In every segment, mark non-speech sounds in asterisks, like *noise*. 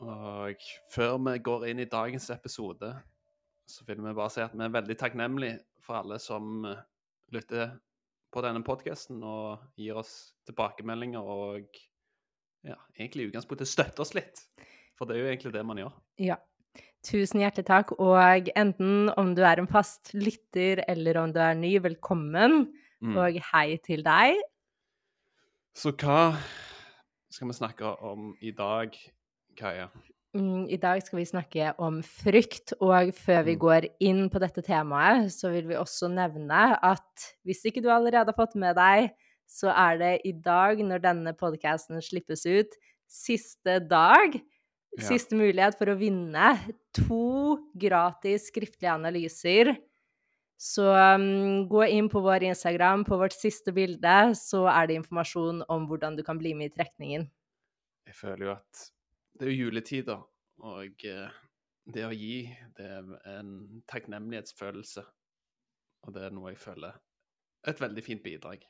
Og før vi går inn i dagens episode, så vil vi bare si at vi er veldig takknemlige for alle som eh, lytter på denne podkasten og gir oss tilbakemeldinger og ja, egentlig i utgangspunktet støtter oss litt. For det er jo egentlig det man gjør. Ja. Tusen hjertelig takk. Og enten om du er en fast lytter eller om du er ny, velkommen. Mm. Og hei til deg. Så hva skal vi snakke om i dag, Kaja? Mm, I dag skal vi snakke om frykt, og før vi Mm. går inn på dette temaet, så vil vi også nevne at hvis ikke du allerede har fått med deg, så er det i dag, når denne podcasten slippes ut, siste dag, Ja. siste mulighet for å vinne to gratis skriftlige analyser. Så um, gå inn på vår Instagram, på vårt siste bilde, så er det informasjon om hvordan du kan bli med i trekningen. Jeg føler jo at det er jo juletider, og eh, det å gi, det er en takknemlighetsfølelse. Og det er noe jeg føler er et veldig fint bidrag.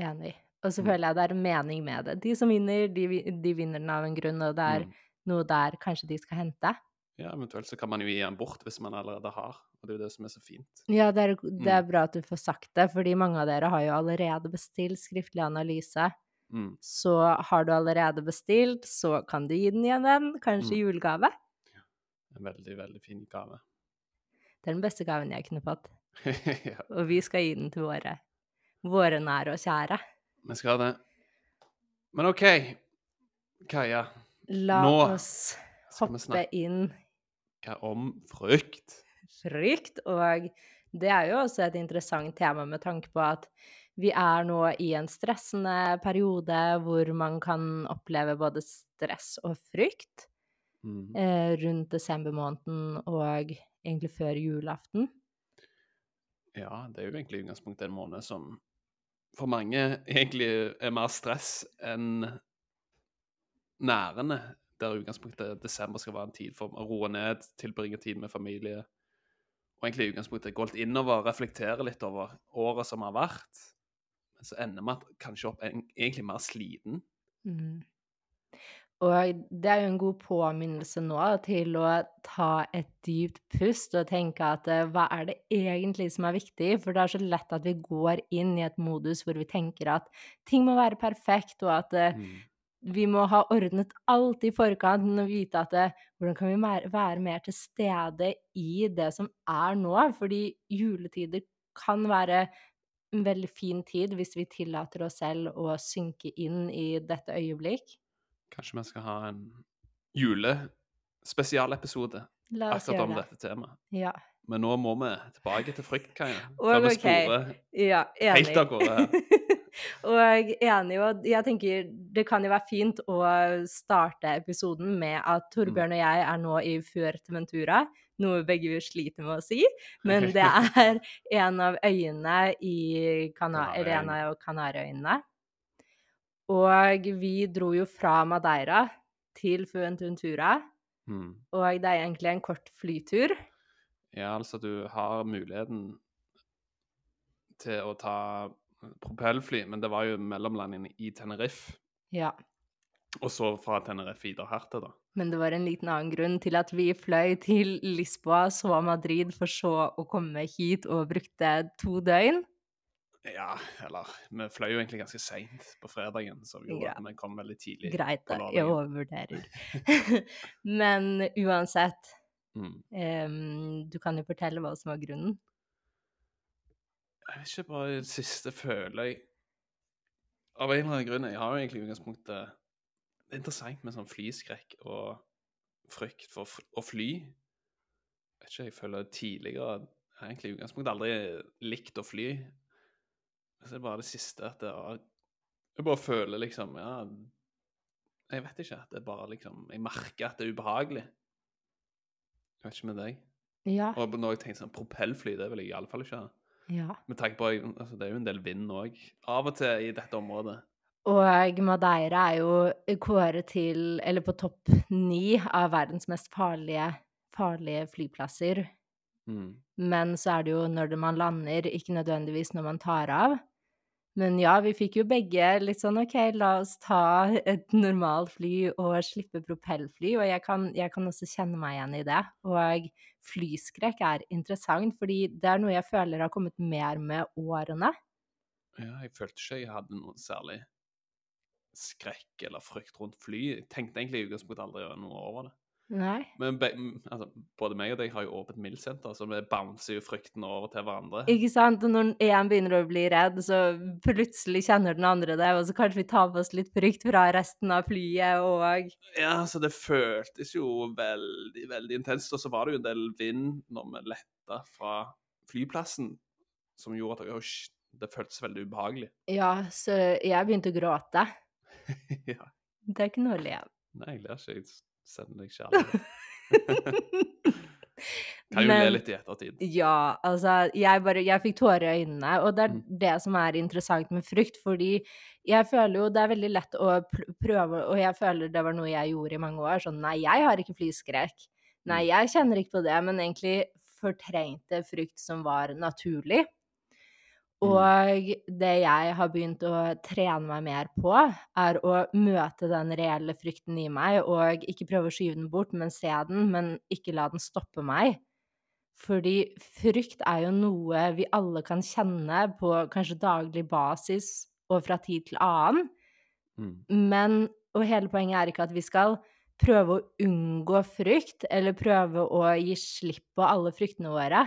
Enig. Og så Mm. føler jeg det er mening med det. De som vinner, de, de vinner den av en grunn, og det er Mm. noe der kanskje de skal hente. Ja, eventuelt så kan man jo gi den bort hvis man allerede har, og det er jo det som er så fint. Ja, det er, det er Mm. bra at du får sagt det, fordi mange av dere har jo allerede bestilt skriftlig analyse. Mm. Så har du allerede bestilt, så kan du gi den igjen en, kanskje Mm. julegave. En veldig, veldig fin gave. Det er den beste gaven jeg kunne fått. *laughs* ja, Og vi skal gi den til våre, våre nære og kjære. vi skal det. Men OK, Kaja, La Nå oss hoppe inn om frykt. frykt. Og det er jo også et interessant tema med tanke på at vi er nå i en stressende periode hvor man kan oppleve både stress og frykt Mm. eh, rundt desembermåneden og egentlig før julaften. Ja, det er jo egentlig i utgangspunktet en måned som for mange egentlig er mer stress enn nærende. Der i utgangspunktet desember skal være en tid for å roe ned, tilbringe tid med familie. Og egentlig i utgangspunktet gå litt innover, reflektere litt over året som har vært. Men så ender man kanskje opp en, egentlig mer sliten. Mm. Og det er jo en god påminnelse nå til å ta et dypt pust og tenke at eh, hva er det egentlig som er viktig? For det er så lett at vi går inn i et modus hvor vi tenker at ting må være perfekt, og at eh, Mm. vi må ha ordnet alt i forkant og vite at eh, hvordan kan vi være mer til stede i det som er nå? Fordi juletider kan være en veldig fin tid hvis vi tillater oss selv å synke inn i dette øyeblikk. Kanskje vi skal ha en julespesialepisode akkurat om det. dette temaet. Ja. Men nå må vi tilbake til frykt, Kaja. Og *laughs* Før vi sporer ja, helt av gårde *laughs* og enig, og jeg tenker det kan jo være fint å starte episoden med at Torbjørn og jeg er nå i Fuerteventura, noe begge vi sliter med å si, *laughs* men det er en av øyene i Kana og en av Kanariøyene. Og vi dro jo fra Madeira til Fuentuntura, Mm. og det er egentlig en kort flytur. Ja, altså du har muligheten til å ta propellfly, men det var jo mellomlanding i Tenerife, Ja. og så fra Tenerife videre hertil, da. Men det var en liten annen grunn til at vi fløy til Lisboa, så Madrid, for så å komme hit og brukte to døgn. Ja, eller Vi fløy jo egentlig ganske seint på fredagen, så vi, Ja. vi kom veldig tidlig. Greit, da. Jeg overvurderer. *laughs* *laughs* Men uansett, Mm. um, du kan jo fortelle hva som var grunnen. Jeg vet ikke, bare det siste føler jeg Av en eller annen grunn Jeg har jo egentlig i utgangspunktet Det er interessant med sånn flyskrekk og frykt for å fly. Jeg vet ikke, jeg føler tidligere Jeg har egentlig i utgangspunktet aldri likt å fly. Så det er bare det siste at det er, Jeg bare føler liksom Ja, Jeg vet ikke. at det er bare liksom Jeg merker at det er ubehagelig. Jeg vet ikke med deg. Ja. Og når jeg tenker sånn propellfly, det vil jeg iallfall ikke ha. ja. Med tanke på altså, Det er jo en del vind òg, av og til i dette området. Og Madeira er jo kåret til, eller på topp ni av verdens mest farlige, farlige flyplasser. Mm. Men så er det jo når man lander, ikke nødvendigvis når man tar av. Men ja, vi fikk jo begge litt sånn OK, la oss ta et normalt fly og slippe propellfly. Og jeg kan, jeg kan også kjenne meg igjen i det. Og flyskrekk er interessant, fordi det er noe jeg føler har kommet mer med årene. Ja, jeg følte ikke jeg hadde noe særlig skrekk eller frykt rundt fly. Jeg tenkte egentlig i utgangspunktet aldri gjøre noe over det. Nei. Men be, altså, både meg og deg har jo åpent mildsenter, så vi bouncer jo frykten over til hverandre. Ikke sant? Og når én begynner å bli redd, så plutselig kjenner den andre det, og så kanskje vi tar på oss litt frykt fra resten av flyet, og Ja, så det føltes jo veldig, veldig intenst. Og så var det jo en del vind når vi letta fra flyplassen, som gjorde at «Åsj, det føltes veldig ubehagelig. Ja, så jeg begynte å gråte. *laughs* ja. Det er ikke noe å le av. Nei, jeg ler ikke. Jeg sender deg kjærlighet. *laughs* *laughs* Kan jo le litt i ettertid. Ja, altså, jeg bare Jeg fikk tårer i øynene, og det er Mm. det som er interessant med frykt, fordi jeg føler jo det er veldig lett å prøve, og jeg føler det var noe jeg gjorde i mange år, sånn nei, jeg har ikke flyskrekk. Nei, Mm. jeg kjenner ikke på det, men egentlig fortrengte frykt som var naturlig. Mm. Og det jeg har begynt å trene meg mer på, er å møte den reelle frykten i meg, og ikke prøve å skyve den bort, men se den, men ikke la den stoppe meg. Fordi frykt er jo noe vi alle kan kjenne på kanskje daglig basis og fra tid til annen. Mm. Men Og hele poenget er ikke at vi skal prøve å unngå frykt, eller prøve å gi slipp på alle fryktene våre.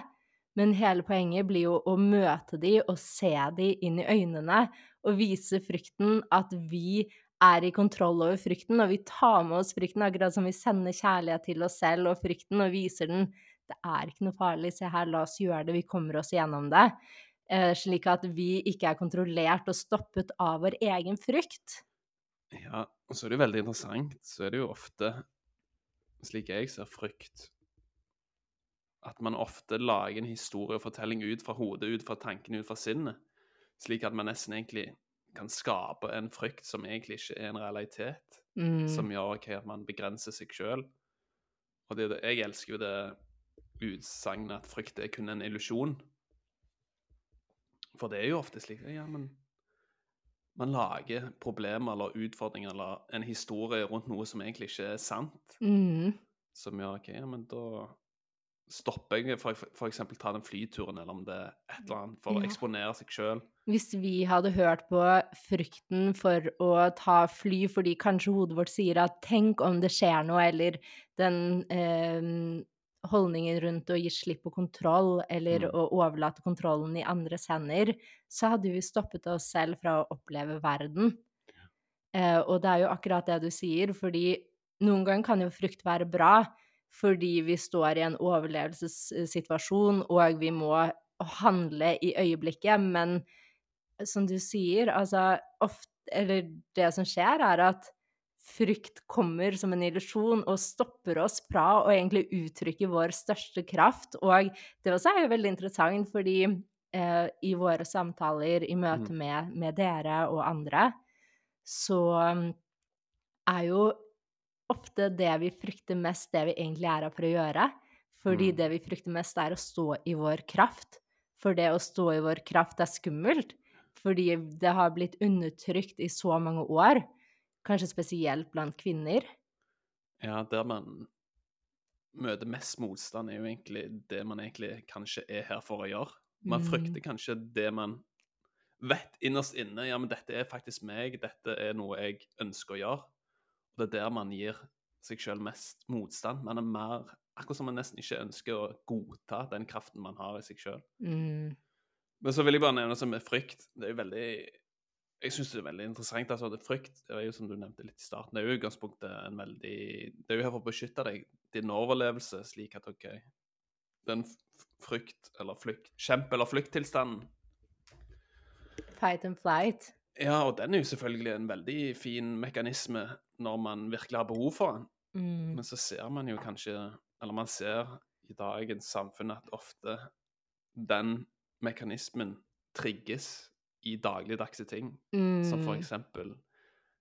Men hele poenget blir jo å møte de og se de inn i øynene, og vise frykten at vi er i kontroll over frykten, og vi tar med oss frykten akkurat som vi sender kjærlighet til oss selv og frykten, og viser den det er ikke noe farlig, se her, la oss gjøre det, vi kommer oss gjennom det. Eh, slik at vi ikke er kontrollert og stoppet av vår egen frykt. Ja, og så er det jo veldig interessant, så er det jo ofte, slik jeg ser frykt, at man ofte lager en historie og fortelling ut fra hodet, ut fra tankene, ut fra sinnet, slik at man nesten egentlig kan skape en frykt som egentlig ikke er en realitet, Mm. som gjør okay, at man begrenser seg sjøl. Og det- jeg elsker jo det utsagnet at frykt er kun en illusjon. For det er jo ofte slik ja, men man lager problemer eller utfordringer eller en historie rundt noe som egentlig ikke er sant, Mm. som gjør ok, ja, men da stopper jeg for, for eksempel ta den flyturen, eller om det er et eller annet, for å eksponere seg sjøl. Hvis vi hadde hørt på frykten for å ta fly fordi kanskje hodet vårt sier at 'tenk om det skjer noe', eller den eh, holdningen rundt å gi slipp på kontroll, eller Mm. å overlate kontrollen i andres hender, så hadde vi stoppet oss selv fra å oppleve verden. Eh, og det er jo akkurat det du sier, fordi noen ganger kan jo frykt være bra, fordi vi står i en overlevelsessituasjon, og vi må handle i øyeblikket, men som du sier, altså ofte Eller det som skjer, er at frykt kommer som en illusjon og stopper oss fra å egentlig uttrykke vår største kraft. Og det også er jo veldig interessant, fordi eh, i våre samtaler i møte Mm. med, med dere og andre, så um, er jo ofte det vi frykter mest, det vi egentlig er her for å gjøre. Fordi Mm. det vi frykter mest, er å stå i vår kraft. For det å stå i vår kraft er skummelt. Fordi det har blitt undertrykt i så mange år. Kanskje spesielt blant kvinner. Ja, der man møter mest motstand, er jo egentlig det man egentlig kanskje er her for å gjøre. Man Mm. frykter kanskje det man vet innerst inne. Ja, men dette er faktisk meg, dette er noe jeg ønsker å gjøre. Det er der man gir seg sjøl mest motstand. Man er mer Akkurat som man nesten ikke ønsker å godta den kraften man har i seg sjøl. Mm. Men så vil jeg bare nevne som med frykt. Det er jo veldig Jeg syns det er veldig interessant. altså det Frykt det er jo som du nevnte litt i starten, det er jo utgangspunktet en veldig Det er jo her for å beskytte deg, din overlevelse, slik at OK Den frykt eller flykt Kjempe- eller flykttilstanden Fight and flight. Ja, og den er jo selvfølgelig en veldig fin mekanisme når man virkelig har behov for den. Mm. Men så ser man jo kanskje, eller man ser i dagens samfunn at ofte den mekanismen trigges i dagligdagse ting. Som for Mm. eksempel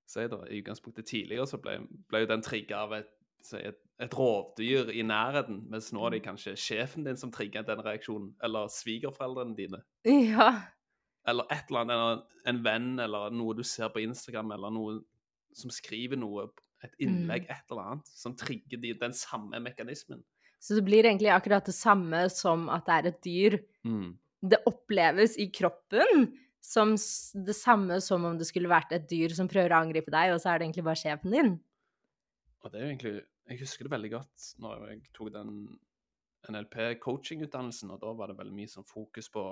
Si da, i utgangspunktet tidligere så ble, ble jo den trigga av et, et, et rovdyr i nærheten, mens nå er det kanskje sjefen din som trigger den reaksjonen, eller svigerforeldrene dine. Ja. Eller et eller annet, eller en venn, eller noe du ser på Instagram, eller noe som skriver noe, et innlegg, Mm. et eller annet, som trigger de, den samme mekanismen. Så det blir egentlig akkurat det samme som at det er et dyr. Det oppleves i kroppen som det samme som om det skulle vært et dyr som prøver å angripe deg, og så er det egentlig bare sjefen din. Og det er jo egentlig Jeg husker det veldig godt når jeg tok den NLP-coachingutdannelsen, og da var det veldig mye sånn fokus på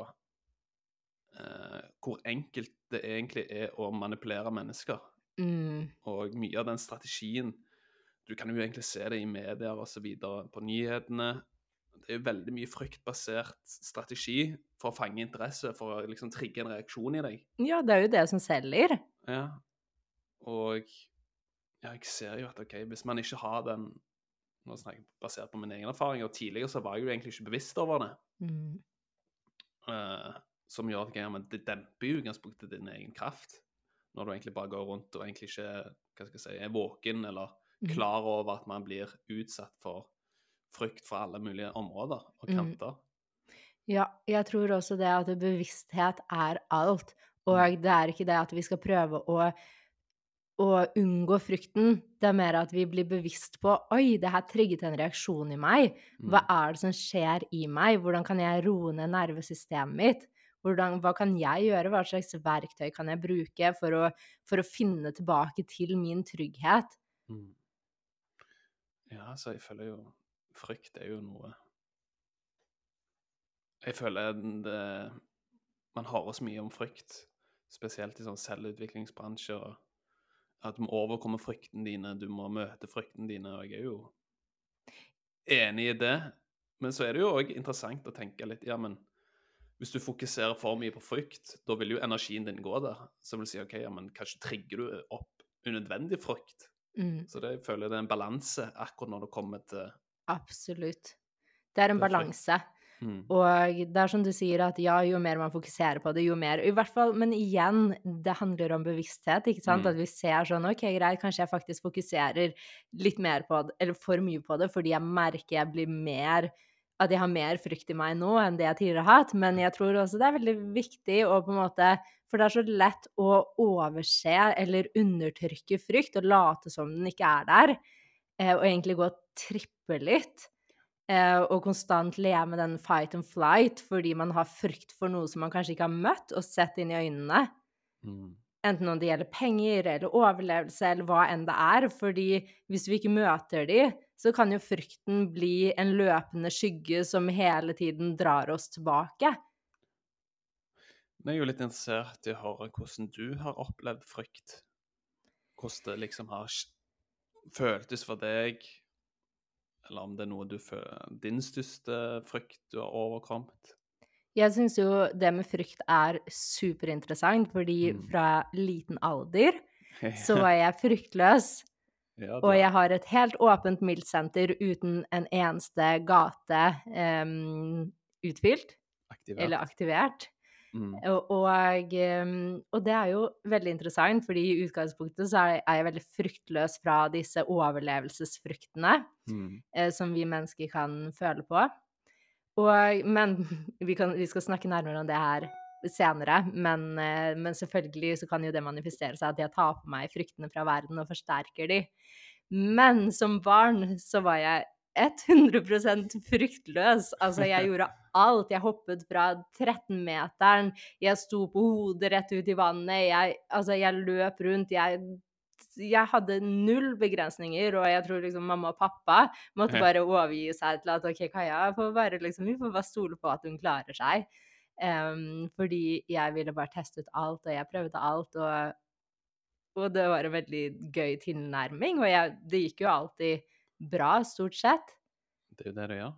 eh, hvor enkelt det egentlig er å manipulere mennesker. Mm. Og mye av den strategien Du kan jo egentlig se det i medier videre, på nyhetene. Det er veldig mye fryktbasert strategi for å fange interesse, for å liksom trigge en reaksjon i deg. Ja, det er jo det som selger. Ja. Og ja, jeg ser jo at OK, hvis man ikke har den Nå snakker jeg basert på min egen erfaring, og tidligere så var jeg jo egentlig ikke bevisst over det. Mm. eh, som gjør at men det demper i utgangspunktet din egen kraft. Når du egentlig bare går rundt og egentlig ikke hva skal jeg si, er våken eller Mm. klar over at man blir utsatt for frykt fra alle mulige områder og Mm. Ja, jeg tror også det at bevissthet er alt. Mm. Og det er ikke det at vi skal prøve å, å unngå frykten. Det er mer at vi blir bevisst på Oi, det her trigget en reaksjon i meg. Hva Mm. er det som skjer i meg? Hvordan kan jeg roe ned nervesystemet mitt? Hvordan, hva kan jeg gjøre? Hva slags verktøy kan jeg bruke for å, for å finne tilbake til min trygghet? Mm. Ja, så jeg føler jo Frykt er jo noe Jeg føler det Man hører så mye om frykt, spesielt i sånn selvutviklingsbransjer. at du må overkomme frykten dine, du må møte frykten dine, og jeg er jo enig i det. Men så er det jo òg interessant å tenke litt Ja, men hvis du fokuserer for mye på frykt, da vil jo energien din gå der. Så vil si OK, ja, men kanskje trigger du opp unødvendig frykt. Mm, Så det, jeg føler det er en balanse akkurat når det kommer til absolutt. Det er en balanse. mm. Og det er som du sier, at ja, jo mer man fokuserer på det, jo mer I hvert fall, men igjen, det handler om bevissthet, ikke sant? Mm. At vi ser sånn OK, greit, kanskje jeg faktisk fokuserer litt mer på det, eller for mye på det, fordi jeg merker jeg blir mer At jeg har mer frykt i meg nå enn det jeg tidligere har hatt. Men jeg tror også det er veldig viktig å på en måte For det er så lett å overse eller undertrykke frykt og late som den ikke er der, eh, og egentlig gå og trippe litt. Eh, og konstant leve med den fight and flight fordi man har frykt for noe som man kanskje ikke har møtt og sett inn i øynene. Mm. Enten om det gjelder penger eller overlevelse eller hva enn det er. Fordi hvis vi ikke møter de, så kan jo frykten bli en løpende skygge som hele tiden drar oss tilbake. Jeg er jo litt interessert i å høre hvordan du har opplevd frykt. Hvordan det liksom har føltes for deg, eller om det er noe du føler Din største frykt du har overkommet. Jeg syns jo det med frykt er superinteressant, fordi Mm. fra liten alder så *laughs* var jeg fryktløs. Ja, Og jeg har et helt åpent mildsenter uten en eneste gate um, utfylt aktivert. eller aktivert. Mm. Og, og, og det er jo veldig interessant, fordi i utgangspunktet så er jeg veldig fryktløs fra disse overlevelsesfruktene Mm. eh, som vi mennesker kan føle på. Og, men *laughs* vi, kan, vi skal snakke nærmere om det her senere, men, eh, men selvfølgelig så kan jo det manifestere seg at jeg tar på meg fryktene fra verden og forsterker de. Men som barn så var jeg 100% fryktløs. Altså, jeg *laughs* gjorde alt. Jeg hoppet fra 13-meteren, jeg sto på hodet rett ut i vannet, jeg, altså, jeg løp rundt, jeg jeg hadde null begrensninger, og jeg tror liksom mamma og pappa måtte bare overgi seg til at OK, Kaja, får bare liksom, vi får bare stole på at hun klarer seg. Em, fordi jeg ville bare teste ut alt, og jeg prøvde alt, og, og det var en veldig gøy tilnærming. Og jeg, det gikk jo alltid bra, stort sett. Det er jo det det gjør.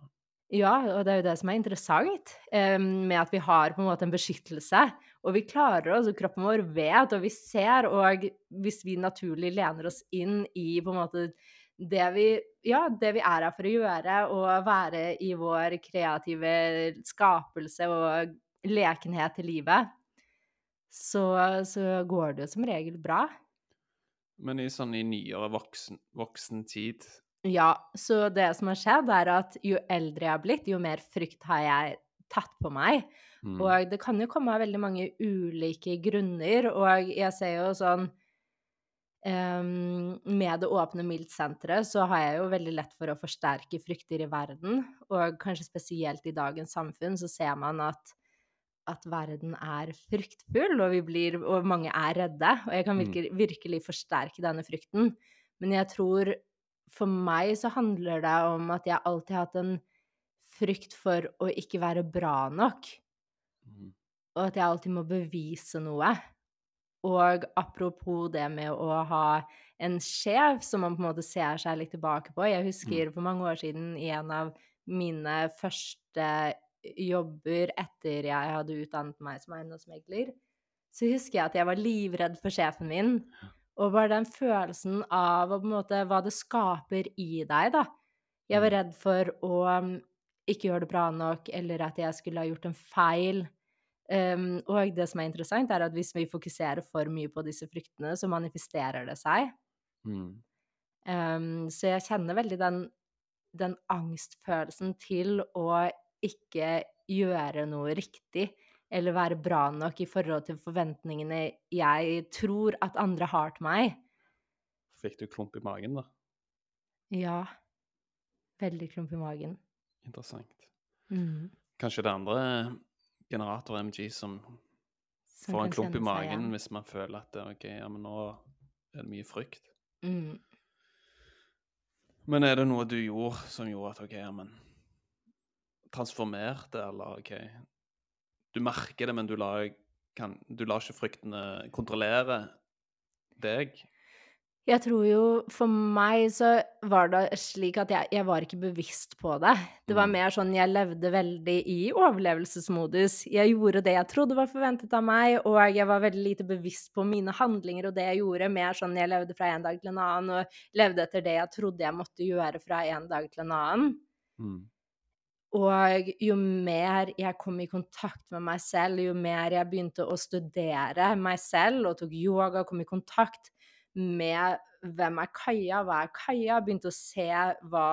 Ja, og det er jo det som er interessant, um, med at vi har på en måte en beskyttelse. Og vi klarer oss, og kroppen vår vet, og vi ser, og hvis vi naturlig lener oss inn i på en måte det vi, ja, det vi er her for å gjøre, og være i vår kreative skapelse og lekenhet i livet, så, så går det jo som regel bra. Men i sånn i nyere voksen, voksen tid Ja, så det som har skjedd, er at jo eldre jeg har blitt, jo mer frykt har jeg tatt på meg. mm, Og det kan jo komme av veldig mange ulike grunner, og jeg ser jo sånn Um, Med det åpne MILT-senteret så har jeg jo veldig lett for å forsterke frykter i verden, og kanskje spesielt i dagens samfunn så ser man at at verden er fryktfull, og, vi blir, og mange er redde. Og jeg kan Mm. virkelig, virkelig forsterke denne frykten. Men jeg tror for meg så handler det om at jeg alltid har hatt en frykt for å ikke være bra nok, mm, og at jeg alltid må bevise noe. Og apropos det med å ha en sjef som man på en måte ser seg litt tilbake på. Jeg husker for mange år siden i en av mine første jobber etter jeg hadde utdannet meg som eiendomsmegler, så husker jeg at jeg var livredd for sjefen min. Og bare den følelsen av måte, hva det skaper i deg, da. Jeg var Mm. redd for å um, ikke gjøre det bra nok, eller at jeg skulle ha gjort en feil. Um, og det som er interessant, er at hvis vi fokuserer for mye på disse fryktene, så manifesterer det seg. mm, Um, så jeg kjenner veldig den, den angstfølelsen til å ikke gjøre noe riktig, eller være bra nok i forhold til forventningene jeg tror at andre har til meg. Fikk du klump i magen, da? Ja. Veldig klump i magen. Interessant. Mm. Kanskje det er andre generator-MG som Som får en klump i seg magen hvis man føler at det, ok, ja, men nå er det mye frykt. Mm. Men er det noe du gjorde som gjorde at OK, ja, men Transformerte, eller OK Du merker det, men du lar, kan, du lar ikke fryktene kontrollere deg? Jeg tror jo for meg så var det slik at jeg, jeg var ikke bevisst på det. Det var Mm. mer sånn jeg levde veldig i overlevelsesmodus. Jeg gjorde det jeg trodde var forventet av meg, og jeg var veldig lite bevisst på mine handlinger og det jeg gjorde. Mer sånn jeg levde fra en dag til en annen, og levde etter det jeg trodde jeg måtte gjøre fra en dag til en annen. Mm. Og jo mer jeg kom i kontakt med meg selv, jo mer jeg begynte å studere meg selv og tok yoga, kom i kontakt med hvem er Kaja, hva er Kaja, begynte å se hva,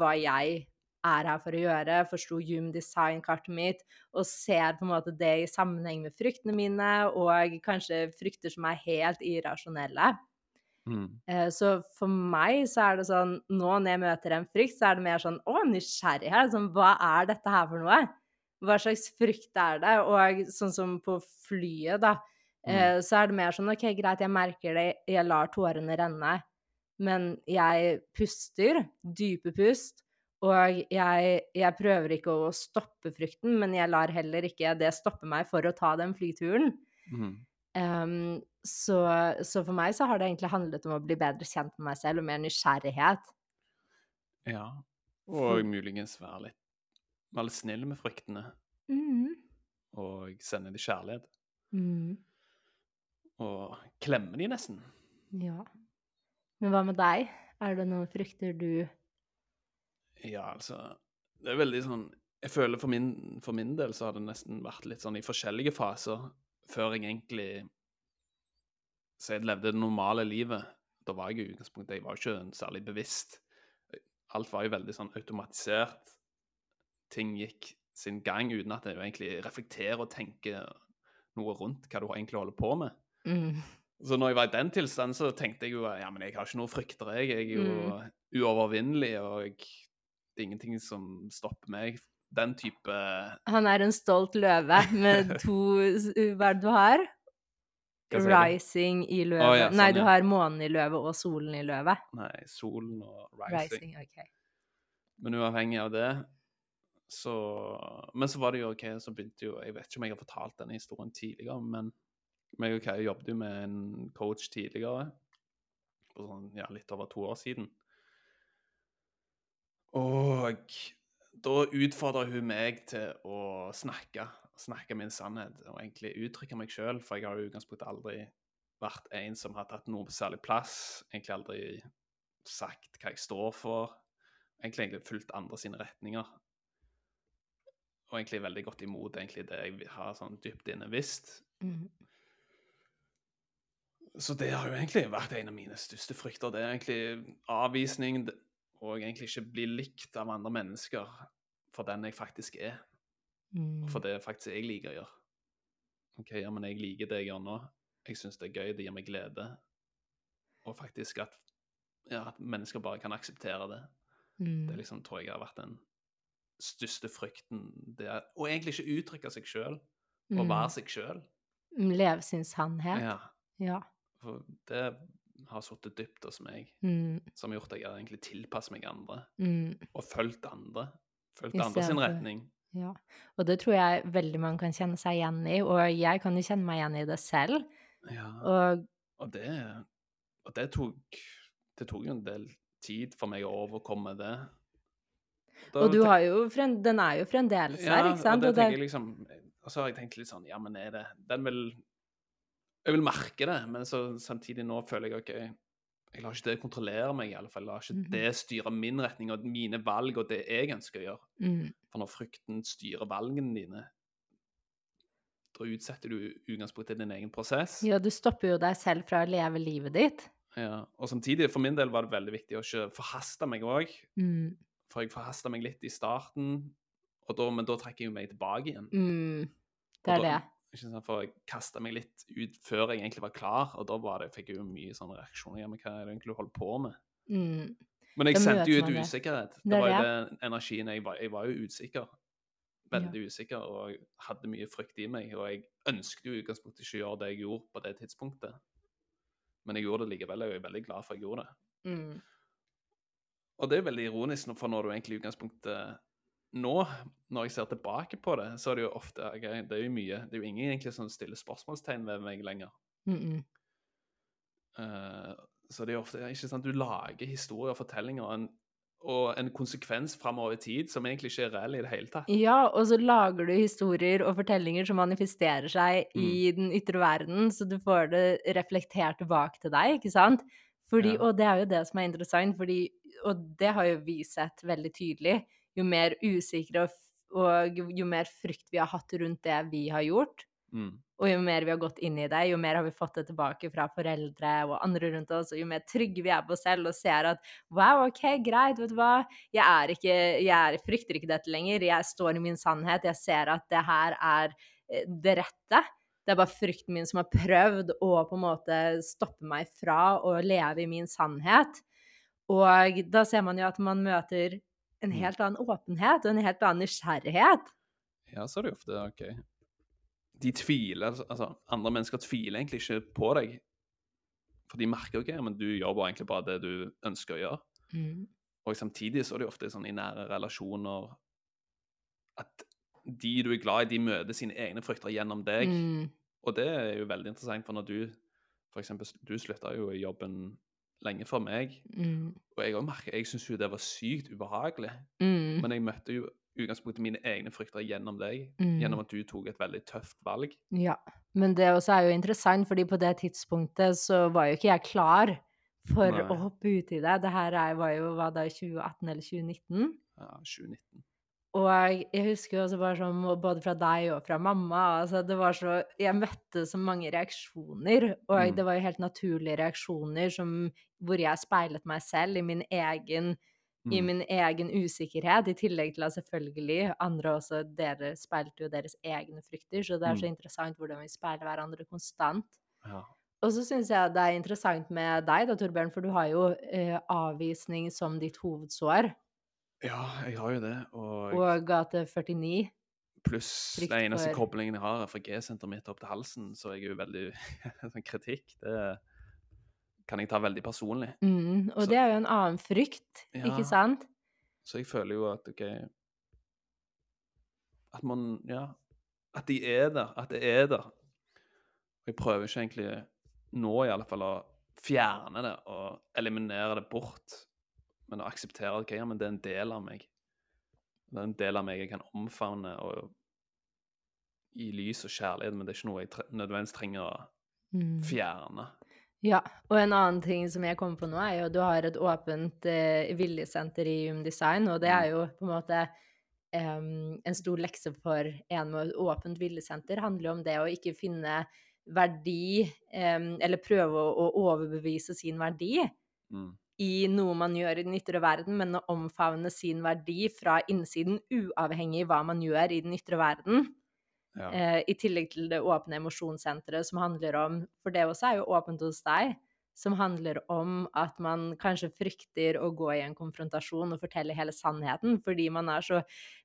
hva jeg er her for å gjøre, forsto Hume Design-kartet mitt, og ser på en måte det i sammenheng med fryktene mine, og kanskje frykter som er helt irrasjonelle. Mm. Eh, Så for meg så er det sånn Nå når jeg møter en frykt, så er det mer sånn Å, nysgjerrighet. Sånn, hva er dette her for noe? Hva slags frykt er det? Og sånn som på flyet, da, mm. så er det mer sånn OK, greit, jeg merker det, jeg lar tårene renne, men jeg puster, dype pust, og jeg, jeg prøver ikke å stoppe frykten, men jeg lar heller ikke det stoppe meg for å ta den flyturen. Mm. Ehm, så, så for meg så har det egentlig handlet om å bli bedre kjent med meg selv og mer nysgjerrighet. Ja. Og muligens være litt, være litt snill med fryktene, Mm. og sende de kjærlighet. Mm. Og klemme de nesten. Ja. Men hva med deg? Er det noen frykter du Ja, altså Det er veldig sånn Jeg føler for min, for min del så har det nesten vært litt sånn i forskjellige faser før jeg egentlig Så jeg levde det normale livet. Da var jeg i utgangspunktet Jeg var ikke særlig bevisst. Alt var jo veldig sånn automatisert. Ting gikk sin gang uten at jeg egentlig reflekterer og tenker noe rundt hva du egentlig holder på med. mm. Så når jeg var i den tilstanden, så tenkte jeg jo ja, men jeg har ikke noe frykter, jeg. Jeg er jo Mm. uovervinnelig, og det er ingenting som stopper meg. Den type Han er en stolt løve med to Hva er det du har? Rising i løvet oh, ja, sånn, Nei, du har månen i løvet og solen i løvet. Nei, solen og rising. Rising, ok. Men uavhengig av det, så Men så var det jo OK, så begynte jo Jeg vet ikke om jeg har fortalt denne historien tidligere, men meg og Kaja jobbet jo med en coach tidligere, for sånn, ja, litt over to år siden. Og da utfordra hun meg til å snakke. Snakke min sannhet og egentlig uttrykke meg sjøl, for jeg har i utgangspunktet aldri vært en som har tatt noe særlig plass. Egentlig aldri sagt hva jeg står for. Egentlig, egentlig fulgt andre sine retninger. Og egentlig veldig godt imot egentlig det jeg har sånn dypt inne visst. Mm. Så det har jo egentlig vært en av mine største frykter. Det er egentlig avvisning og egentlig ikke bli likt av andre mennesker for den jeg faktisk er. Mm. For det er faktisk jeg liker å gjøre. OK, ja, men jeg liker det jeg gjør nå. Jeg syns det er gøy, det gir meg glede. Og faktisk at, ja, at mennesker bare kan akseptere det. Mm. Det liksom, tror jeg har vært den største frykten. Det er, og egentlig ikke uttrykke seg sjøl, og være seg sjøl. Mm. Leve sin sannhet. Ja, Ja. for det har sittet dypt hos meg, Mm. som har gjort at jeg har egentlig tilpasset meg andre, Mm. og fulgt andre. Fulgt andre sin retning. Ja, og det tror jeg veldig mange kan kjenne seg igjen i, og jeg kan jo kjenne meg igjen i det selv. Ja. Og Og det, og det tok Det tok jo en del tid for meg å overkomme det. Da Og du har jo den er jo fremdeles ja, der, ikke sant? Og Og det tenker jeg liksom Og så har jeg tenkt litt sånn Ja, men er det Den vil Jeg vil merke det, men så samtidig nå føler jeg OK jeg lar ikke det kontrollere meg, i alle fall. Jeg lar ikke Mhm. det styre min retning og mine valg og det jeg ønsker å gjøre. mm, For når frykten styrer valgene dine, da utsetter du utgangspunktet din egen prosess. ja, du stopper jo deg selv fra å leve livet ditt. Ja, og samtidig, for min del var det veldig viktig å ikke forhaste meg òg. Mm, For jeg forhasta meg litt i starten, og da, men da trekker jeg jo meg tilbake igjen. mm, det er da- det. Sant, For jeg kasta meg litt ut før jeg egentlig var klar, og da var det, fikk jeg jo mye sånn reaksjoner. Ja, men hva er det egentlig du holder på med? Mm, Men jeg sendte jo ut usikkerhet. Det, Det var jo den energien jeg var Jeg var jo usikker. Veldig usikker, og jeg hadde mye frykt i meg. Og jeg ønsket jo i utgangspunktet ikke å gjøre det jeg gjorde på det tidspunktet. Men jeg gjorde det likevel, og jeg er veldig glad for at jeg gjorde det. mm, Og det er veldig ironisk, for når du egentlig i utgangspunktet Nå, når jeg ser tilbake på det, så er det jo ofte okay, Det er jo mye Det er jo ingen egentlig som stiller spørsmålstegn ved meg lenger. mm, mm. Uh, så det er jo ofte ikke sant, Du lager historier og fortellinger og en, og en konsekvens framover i tid som egentlig ikke er reell i det hele tatt. Ja, og så lager du historier og fortellinger som manifesterer seg i den ytre verden, så du får det reflektert tilbake til deg, ikke sant? Fordi, Ja. Og det er jo det som er interessant, fordi, og det har jo vi sett veldig tydelig, jo mer usikre og, og jo- mer frykt vi har hatt rundt det vi har gjort, Mm. og jo mer vi har gått inn i det, jo mer har vi fått det tilbake fra foreldre og andre rundt oss, og jo mer trygge vi er på oss selv og ser at wow, OK, greit, vet du hva, jeg er ikke Jeg er, frykter ikke dette lenger, jeg står i min sannhet, jeg ser at det her er eh, det rette. Det er bare frykten min som har prøvd å på en måte stoppe meg fra å leve i min sannhet. Og da ser man jo at man møter en Mm. helt annen åpenhet og en helt annen nysgjerrighet. Ja, så er det jo ofte OK. De tviler altså- Altså, andre mennesker tviler egentlig ikke på deg. For de merker OK, men du gjør bare egentlig bare det du ønsker å gjøre. Mm. Og samtidig så er det jo ofte sånn i nære relasjoner at de du er glad i, de møter sine egne frykter gjennom deg. Mm. Og det er jo veldig interessant, for når du For eksempel, du slutta jo i jobben lenge før meg, Mm. og jeg òg merker Jeg syns jo det var sykt ubehagelig, Mm. men jeg møtte jo utgangspunktet mine egne frykter gjennom deg, Mm. gjennom at du tok et veldig tøft valg. Ja, men det også er jo interessant, fordi på det tidspunktet så var jo ikke jeg klar for Nei. å hoppe ut i det. Det her er, var jo hva da, 2018 eller 2019? Ja, 2019. Og jeg husker jo også bare sånn, og både fra deg og fra mamma, altså det var så Jeg møtte så mange reaksjoner, og Mm. det var jo helt naturlige reaksjoner som hvor jeg speilet meg selv i min egen i Mm. min egen usikkerhet, i tillegg til at selvfølgelig andre også Dere speilte jo deres egne frykter, så det er så Mm. interessant hvordan vi speiler hverandre konstant. Ja. Og så syns jeg det er interessant med deg da, Torbjørn, for du har jo eh, avvisning som ditt hovedsår, ja, jeg har jo det. Og og gate 49. pluss den eneste for- koblingen jeg har, er fra G-senteret mitt opp til halsen, så jeg er jo veldig *laughs* sånn kritikk. Det kan jeg ta veldig personlig. Mm, og Så- det er jo en annen frykt, Ja. ikke sant? Så jeg føler jo at OK At man Ja. At de er der. At det er der. Jeg prøver ikke egentlig nå i alle fall å fjerne det og eliminere det bort, men å akseptere ok, ja, men det er en del av meg. Det er en del av meg jeg kan omfavne og i lys og kjærlighet, men det er ikke noe jeg tre nødvendigvis trenger å Mm. fjerne. Ja, og en annen ting som jeg kommer på nå, er jo at du har et åpent eh, viljesenter i Humdesign, og det Mm. er jo på en måte Um, en stor lekse for en med åpent viljesenter, handler jo om det å ikke finne verdi, um, eller prøve å, å overbevise sin verdi Mm. I noe man gjør i den ytre verden, men å omfavne sin verdi fra innsiden, uavhengig hva man gjør i den ytre verden. Ja. Eh, I tillegg til det åpne emosjonssenteret som handler om For det også er jo åpent hos deg. Som handler om at man kanskje frykter å gå i en konfrontasjon og fortelle hele sannheten, fordi man er så,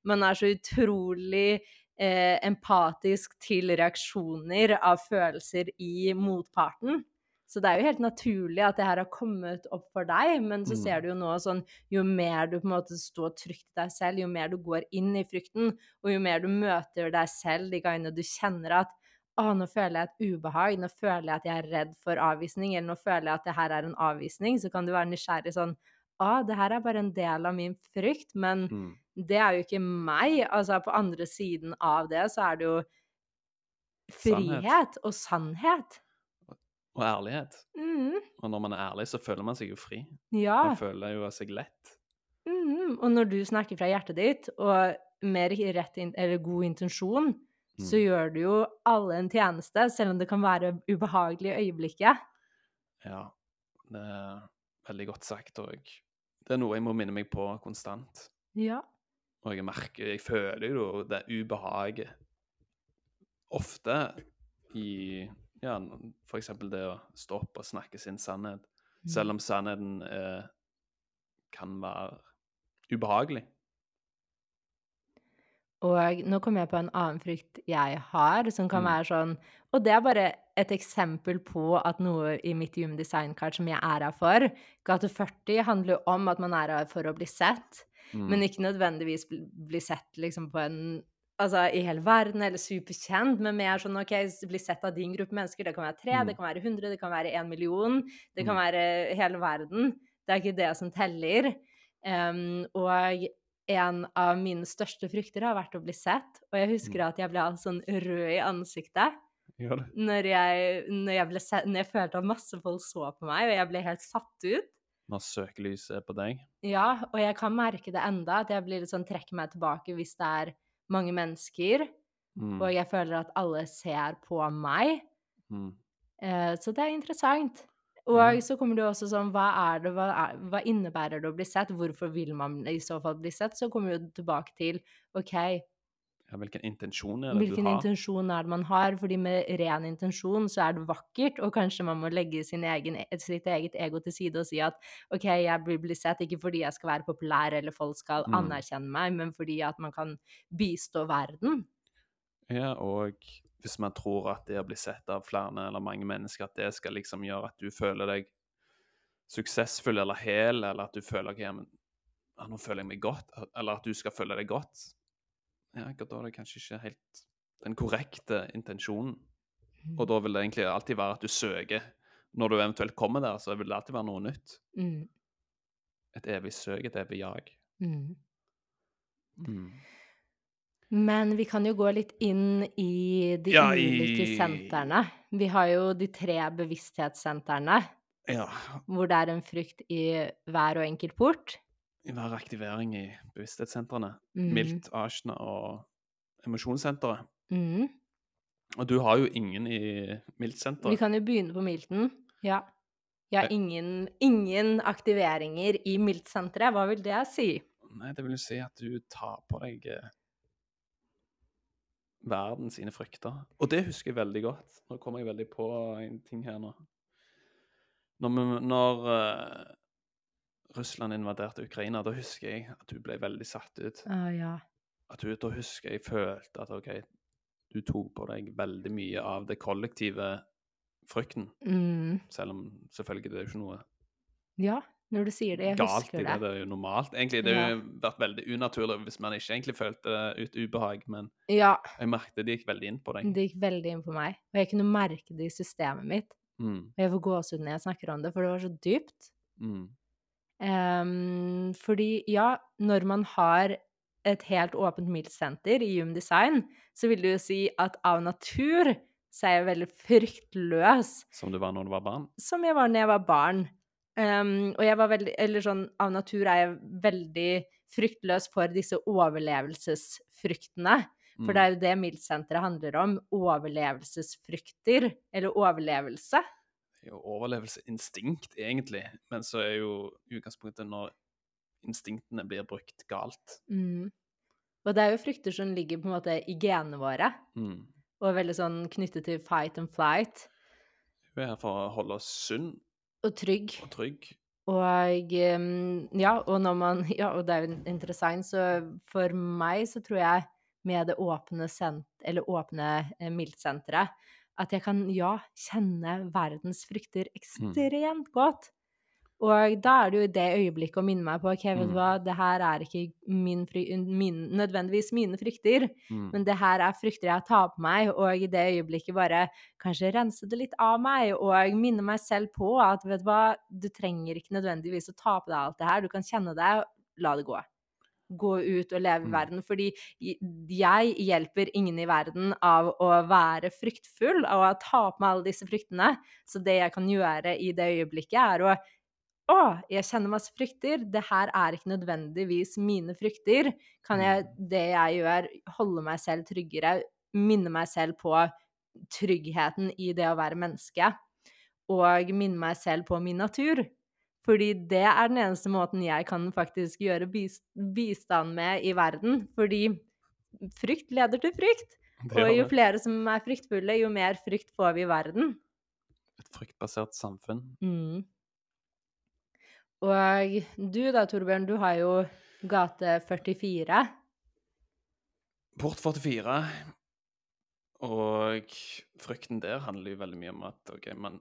man er så utrolig eh, empatisk til reaksjoner av følelser i motparten. Så det er jo helt naturlig at det her har kommet opp for deg, men så Mm. ser du jo nå sånn Jo mer du på en måte står trygt i deg selv, jo mer du går inn i frykten, og jo mer du møter deg selv de gangene du kjenner at å, nå føler jeg et ubehag, nå føler jeg at jeg er redd for avvisning, eller nå føler jeg at det her er en avvisning, så kan du være nysgjerrig sånn Å, det her er bare en del av min frykt, men Mm. det er jo ikke meg. Altså, på andre siden av det så er det jo Sannhet. frihet og sannhet. Og ærlighet. Mm, Og når man er ærlig, så føler man seg jo fri. ja. Man føler jo seg lett. Mm, og når du snakker fra hjertet ditt, og med rett in eller god intensjon, så Mm. gjør du jo alle en tjeneste, selv om det kan være ubehagelig i øyeblikket. Ja, det er veldig godt sagt, og det er noe jeg må minne meg på konstant. Ja. Og jeg merker, jeg føler jo det ubehaget ofte i ja, eksempel det å stå opp og snakke sin sannhet, Mm. selv om sannheten eh, kan være ubehagelig. Og nå kommer jeg på en annen frykt jeg har, som kan Mm. være sånn Og det er bare et eksempel på at noe i mitt Human Design-kart som jeg er her for Gate 40 handler jo om at man er her for å bli sett, Mm. men ikke nødvendigvis bli, bli sett liksom på en Altså i hele verden, eller superkjent, men mer sånn OK, bli sett av din gruppe mennesker. Det kan være tre, Mm. det kan være 100, det kan være en million. Det kan Mm. være hele verden. Det er ikke det som teller. Um, og en av mine største frykter har vært å bli sett. Og jeg husker Mm. at jeg ble all sånn rød i ansiktet når jeg, når jeg, ble når jeg følte at masse folk så på meg, og jeg ble helt satt ut. Når søkelyset er på deg. Ja, og jeg kan merke det enda, at jeg blir litt sånn trekker meg tilbake hvis det er mange mennesker, Mm. og jeg føler at alle ser på meg. Mm. Eh, så det er interessant. Og så kommer det jo også sånn, hva er det, hva, er, hva innebærer det å bli sett? Hvorfor vil man i så fall bli sett? Så kommer vi tilbake til, ok, Ja, hvilken intensjon er det hvilken du har? Hvilken intensjon er det man har? Fordi med ren intensjon så er det vakkert, og kanskje man må legge sin egen, sitt eget ego til side og si at ok, jeg blir blir sett ikke fordi jeg skal være populær eller folk skal Mm. anerkjenne meg, men fordi at man kan bistå verden. Ja, og hvis man tror at det å bli sett av flere eller mange mennesker, at det skal liksom gjøre at du føler deg suksessfull eller hel, eller at du føler at ja, men, ja, nå føler jeg meg godt, eller at du skal føle deg godt, ja, da er det kanskje ikke helt den korrekte intensjonen. Og da vil det egentlig alltid være at du søker. Når du eventuelt kommer der, så vil det alltid være noe nytt. Mm, Et evig søk, et evig jag. mm. Mm. Men vi kan jo gå litt inn i de Ja, ulike i- sentrene. Vi har jo de tre bevissthetssentrene, Ja, hvor det er en frykt i hver og enkelt port. Hver aktivering i bevissthetssentrene. Mm. Milt, Ashna og emosjonssenteret. Mm. Og du har jo ingen i Milt-senteret. Vi kan jo begynne på Milten. Ja. Jeg har Eh. ingen, ingen aktiveringer i Milt-senteret. Hva vil det si? Nei, det vil jo si at du tar på deg eh, verden sine frykter. Og det husker jeg veldig godt. Nå kommer jeg veldig på en ting her nå. Når, vi- når eh, Russland invaderte Ukraina, da husker jeg at du ble veldig satt ut. Uh, ja. At du, da husker jeg følte at OK, du tok på deg veldig mye av det kollektive frykten. Mm. Selv om selvfølgelig det er jo ikke noe Ja, når du sier det. Jeg galt husker det. det. Det er jo normalt. Egentlig, det Ja. jo vært veldig unaturlig hvis man ikke egentlig følte ut ubehag, men Ja, jeg merket det gikk veldig inn på deg. det gikk veldig inn på meg. Og jeg kunne merke det i systemet mitt. Mm, Og jeg får gåsehud når jeg snakker om det, for det var så dypt. mm, Ehm, fordi ja, når man har et helt åpent middelsenter i Human Design, så vil det jo si at av natur så er jeg veldig fryktløs, Som du var når du var barn? som jeg var når jeg var barn. Um, og jeg var veldig Eller sånn av natur er jeg veldig fryktløs for disse overlevelsesfryktene. For det er jo det miltsenteret handler om. Overlevelsesfrykter. Eller overlevelse. Er overlevelsesinstinkt, egentlig. Men så er jo utgangspunktet når instinktene blir brukt galt. Mm. Og det er jo frykter som ligger på en måte i genene våre, Mm. og er veldig sånn knyttet til fight and flight. Vi er her for å holde oss sunn Og trygg. og trygg. Og ja, og når man *laughs* Ja, og det er jo interessant, så for meg så tror jeg med det åpne sent... Eller åpne eh, miltsenteret at jeg kan, ja, kjenne verdens frukter ekstremt godt. Og da er det jo det øyeblikket å minne meg på ok, vet du Mm. hva, det her er ikke min fry, min, nødvendigvis mine frykter, Mm. men det her er frykter jeg tar på meg, og i det øyeblikket bare kanskje rense det litt av meg, og minne meg selv på at vet du hva, du trenger ikke nødvendigvis å ta på deg alt det her, du kan kjenne det, la det gå. Gå ut og leve i Mm. verden, fordi jeg hjelper ingen i verden av å være fryktfull, og å ta på meg alle disse fryktene. Så det jeg kan gjøre i det øyeblikket, er å å, jeg kjenner masse frykter. Det her er ikke nødvendigvis mine frykter. Kan jeg, det jeg gjør, holde meg selv tryggere, minne meg selv på tryggheten i det å være menneske, og minne meg selv på min natur. Fordi det er den eneste måten jeg kan faktisk gjøre bistand med i verden. Fordi frykt leder til frykt. Og jo flere som er fryktfulle, jo mer frykt får vi i verden. Et fryktbasert samfunn. Mm. Og du da, Torbjørn, du har jo gate 44. Port 44. Og frykten der handler jo veldig mye om at ok, man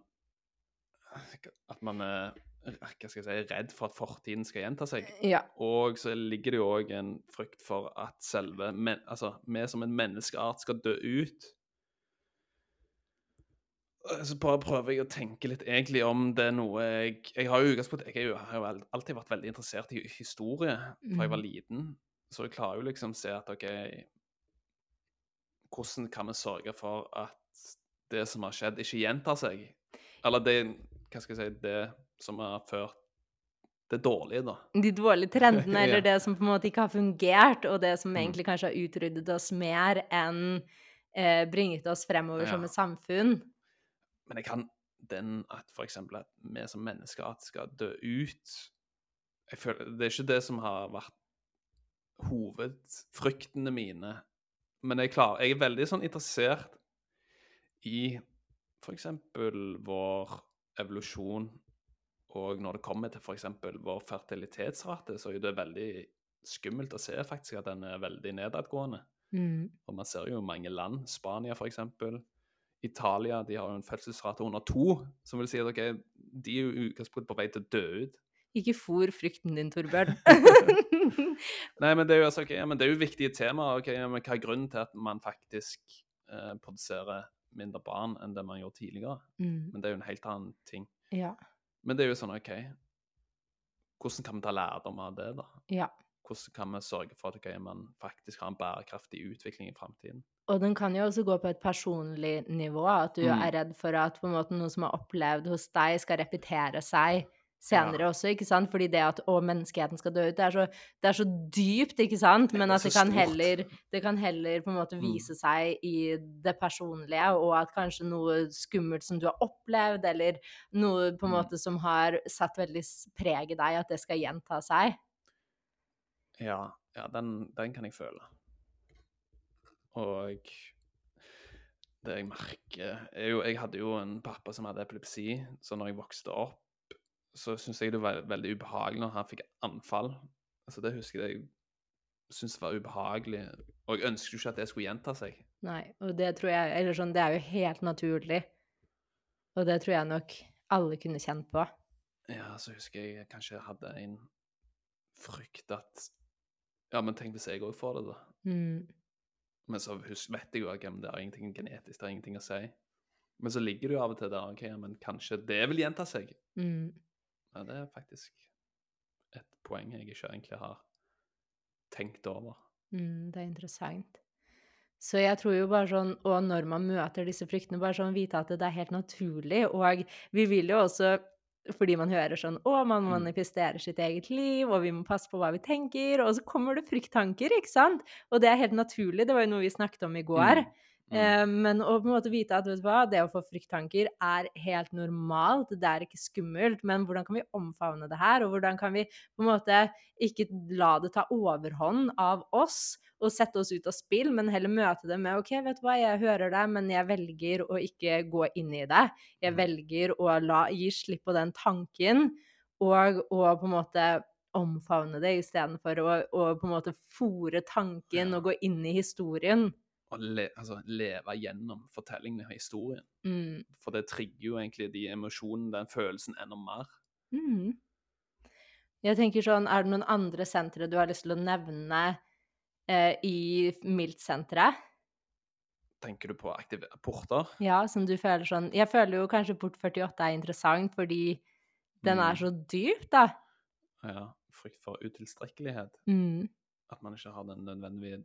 At man er hva skal jeg si, redd for at fortiden skal gjenta seg. Ja. Og så ligger det jo òg en frykt for at selve men, Altså, vi som en menneskeart skal dø ut. Så bare prøver jeg å tenke litt egentlig om det er noe jeg Jeg har jo i utgangspunktet Jeg er har jo alltid vært veldig interessert i historie fra jeg var Mhm. liten. Så jeg klarer jo liksom å se at OK Hvordan kan vi sørge for at det som har skjedd, ikke gjentar seg? Eller det Hva skal jeg si Det som har ført det dårlige, da. De dårlige trendene, *laughs* eller Ja. det som på en måte ikke har fungert, og det som Mm. egentlig kanskje har utryddet oss mer enn eh, bringet oss fremover som et samfunn. Men jeg kan den at eksempel at vi som mennesker skal dø ut jeg føler, Det er ikke det som har vært hovedfryktene mine. Men jeg, klarer, jeg er veldig sånn interessert i eksempel vår evolusjon, og når det kommer til eksempel vår fertilitetsrate, så er det veldig skummelt å se faktisk at den er veldig nedadgående. Mm. Og man ser jo mange land, Spania eksempel, Italia, de har jo en fødselsrate under to, som vil si at okay, de er jo utgangspunktet på vei til å dø ut. Ikke fôr frykten din, Torbjørn. *laughs* Nei, men det er jo altså, okay, ja, men det er jo viktige temaer. Okay, ja, men Hva er grunnen til at man faktisk eh, produserer mindre barn enn det man gjorde tidligere? mm. Men det er jo en helt annen ting. Ja. Men det er jo sånn, OK Hvordan kan vi ta lærdom av det, da? Ja. Hvordan kan vi sørge for at okay, man faktisk har en bærekraftig utvikling i framtiden? Og den kan jo også gå på et personlig nivå, at du Mm. er redd for at på en måte noe som er opplevd hos deg, skal repetere seg senere også, ikke sant? Fordi det at å, menneskeheten skal dø ut, det er så, det er så dypt, ikke sant? Men Det at det kan, heller, det kan heller på en måte Mm. vise seg i det personlige, og at kanskje noe skummelt som du har opplevd, eller noe på en Mm. måte som har satt veldig preg i deg, at det skal gjenta seg. Ja, ja den, den kan jeg føle. Og det jeg merker er jo Jeg hadde jo en pappa som hadde epilepsi, så når jeg vokste opp, så syns jeg det var veldig ubehagelig når han fikk anfall. Altså Det husker jeg jeg syntes var ubehagelig, og jeg ønsket jo ikke at det skulle gjenta seg. Nei, og det tror jeg Eller sånn, det er jo helt naturlig. Og det tror jeg nok alle kunne kjent på. Ja, så husker jeg jeg kanskje hadde en frykt at Ja, men tenk hvis jeg òg får det, da. Mm. Men så husk, vet jeg jo at det er ingenting genetisk, det er ingenting å si. Men så ligger det jo av og til der ok, men kanskje det vil gjenta seg. Mm. Ja, det er faktisk et poeng jeg ikke egentlig har tenkt over. Mm, det er interessant. Så jeg tror jo bare sånn Og når man møter disse fryktene, bare sånn vite at det er helt naturlig. Og vi vil jo også fordi man hører sånn Å, man Mm. manifesterer sitt eget liv, og vi må passe på hva vi tenker. Og så kommer det frykttanker, ikke sant? Og det er helt naturlig. Det var jo noe vi snakket om i går. Mm. Mm. Eh, men å på en måte vite at vet du hva, det å få frykttanker er helt normalt, det er ikke skummelt, men hvordan kan vi omfavne det her, og hvordan kan vi på en måte ikke la det ta overhånd av oss og sette oss ut av spill, men heller møte det med OK, vet du hva, jeg hører deg, men jeg velger å ikke gå inn i det. Jeg Mm. velger å la, gi slipp på den tanken, og å på en måte omfavne det istedenfor å, å på en måte fòre tanken og gå inn i historien. Å le, altså, leve gjennom fortellingen og historien. Mm. For det trigger jo egentlig de emosjonene, den følelsen, enda mer. Mm. Jeg tenker sånn, er det noen andre sentre du har lyst til å nevne eh, i MILT-senteret? Tenker du på aktive porter? Ja, som du føler sånn Jeg føler jo kanskje Port 48 er interessant fordi den er Mm. så dyp, da. Ja. Frykt for utilstrekkelighet. Mm. At man ikke har den nødvendige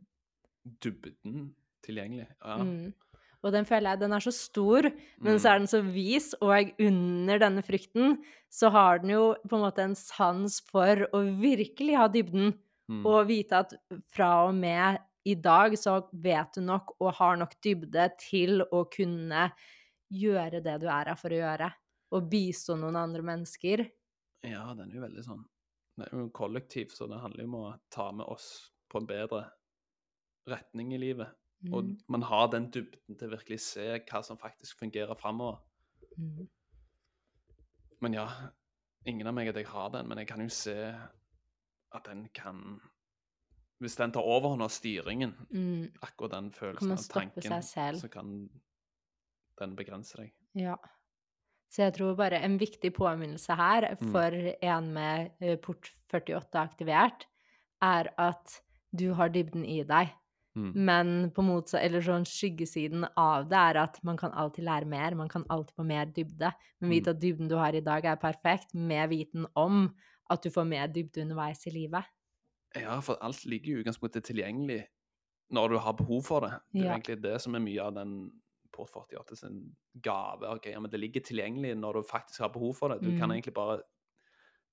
dybden tilgjengelig. Ja. Mm. Og den føler jeg den er så stor, men så Mm. er den så vis, og under denne frykten så har den jo på en måte en sans for å virkelig ha dybden. Mm. Og vite at fra og med i dag så vet du nok og har nok dybde til å kunne gjøre det du er her for å gjøre. Og bistå noen andre mennesker. Ja, den er jo veldig sånn Det er jo kollektiv, så det handler jo om å ta med oss på en bedre retning i livet. Og Mm. man har den dybden til å virkelig se hva som faktisk fungerer framover. Mm. Men ja, ingen av meg at jeg har den, men jeg kan jo se at den kan Hvis den tar overhånd av styringen, Mm. akkurat den følelsen av tanken, så kan den begrense deg. Ja. Så jeg tror bare en viktig påminnelse her Mm. for en med eh, port 48 aktivert, er at du har dybden i deg. Mm. Men på motsatt, eller sånn skyggesiden av det er at man kan alltid lære mer, man kan alltid få mer dybde. Men Mm. at dybden du har i dag er perfekt, med viten om at du får mer dybde underveis i livet. Ja, for alt ligger jo i utgangspunktet tilgjengelig når du har behov for det. Det er Ja. egentlig det som er mye av den Port 48 sin gave. Okay, ja, men Det ligger tilgjengelig når du faktisk har behov for det. Du kan Mm. egentlig bare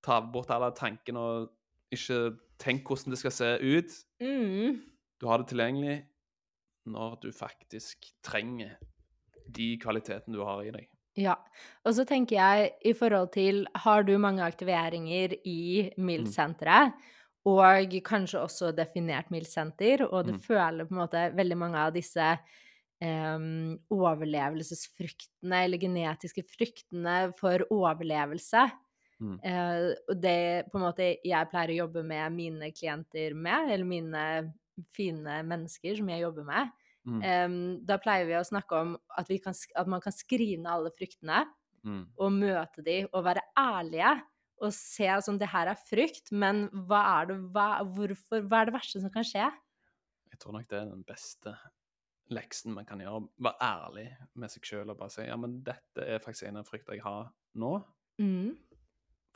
ta bort alle tankene og ikke tenke hvordan det skal se ut. Mm. Du har det tilgjengelig når du faktisk trenger de kvalitetene du har i deg. Ja. Og så tenker jeg i forhold til Har du mange aktiveringer i MILD-senteret? Mm. Og kanskje også definert MILD-senter, og du Mm. føler på en måte veldig mange av disse Um, overlevelsesfryktene, eller genetiske fryktene for overlevelse. Mm. Uh, og det på en måte jeg pleier å jobbe med mine klienter med, eller mine fine mennesker som jeg jobber med. Mm. Um, da pleier vi å snakke om at, vi kan, at man kan skrive ned alle fryktene, Mm. og møte de, og være ærlige. Og se sånn, det her er frykt, men hva er det, hva, hvorfor, hva er det verste som kan skje? Jeg tror nok det er den beste leksen man kan gjøre. Være ærlig med seg sjøl og bare si ja, men dette er faktisk en av fryktene jeg har nå. Mm.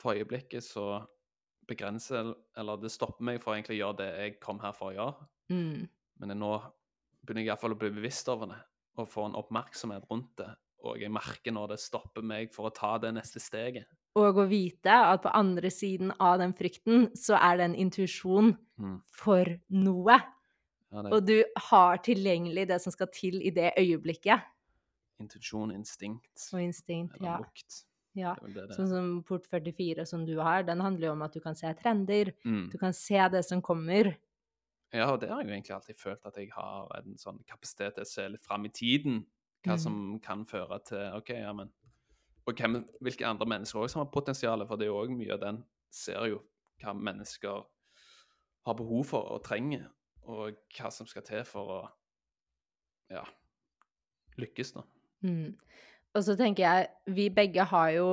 For øyeblikket så begrenser Eller det stopper meg for egentlig å gjøre det jeg kom her for å gjøre. Mm. Men nå begynner jeg iallfall å bli bevisst over det, og få en oppmerksomhet rundt det. Og jeg merker når det stopper meg for å ta det neste steget. Og å vite at på andre siden av den frykten, så er det en intuisjon Mm. for noe. Ja, Og du har tilgjengelig det som skal til i det øyeblikket. intuisjon, instinkt Og instinkt, eller ja. lukt. ja. Det det det Sånn som Port 44 som du har, den handler jo om at du kan se trender. Mm. Du kan se det som kommer. Ja, og det har jeg jo egentlig alltid følt at jeg har en sånn kapasitet til å se litt fram i tiden. Hva mm. som kan føre til OK, ja, men Og hvem, hvilke andre mennesker også som har potensial, for det er jo òg mye av den ser jo hva mennesker har behov for og trenger, og hva som skal til for å ja, lykkes, da. Mm. Og så tenker jeg, vi begge har jo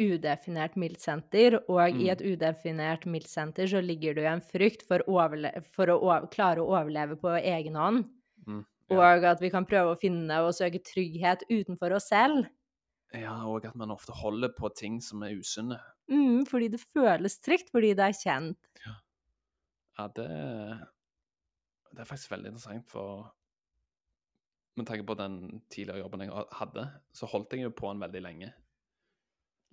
udefinert mildsenter, og i Mm. et udefinert mildsenter så ligger det jo en frykt for, for å klare å overleve på egen hånd. Mm. Ja. Og at vi kan prøve å finne og søke trygghet utenfor oss selv. ja, og at man ofte holder på ting som er usunne. Mm, fordi det føles trygt, fordi det er kjent. Ja, det det er faktisk veldig interessant, for med tanke på den tidligere jobben jeg hadde, så holdt jeg jo på den veldig lenge.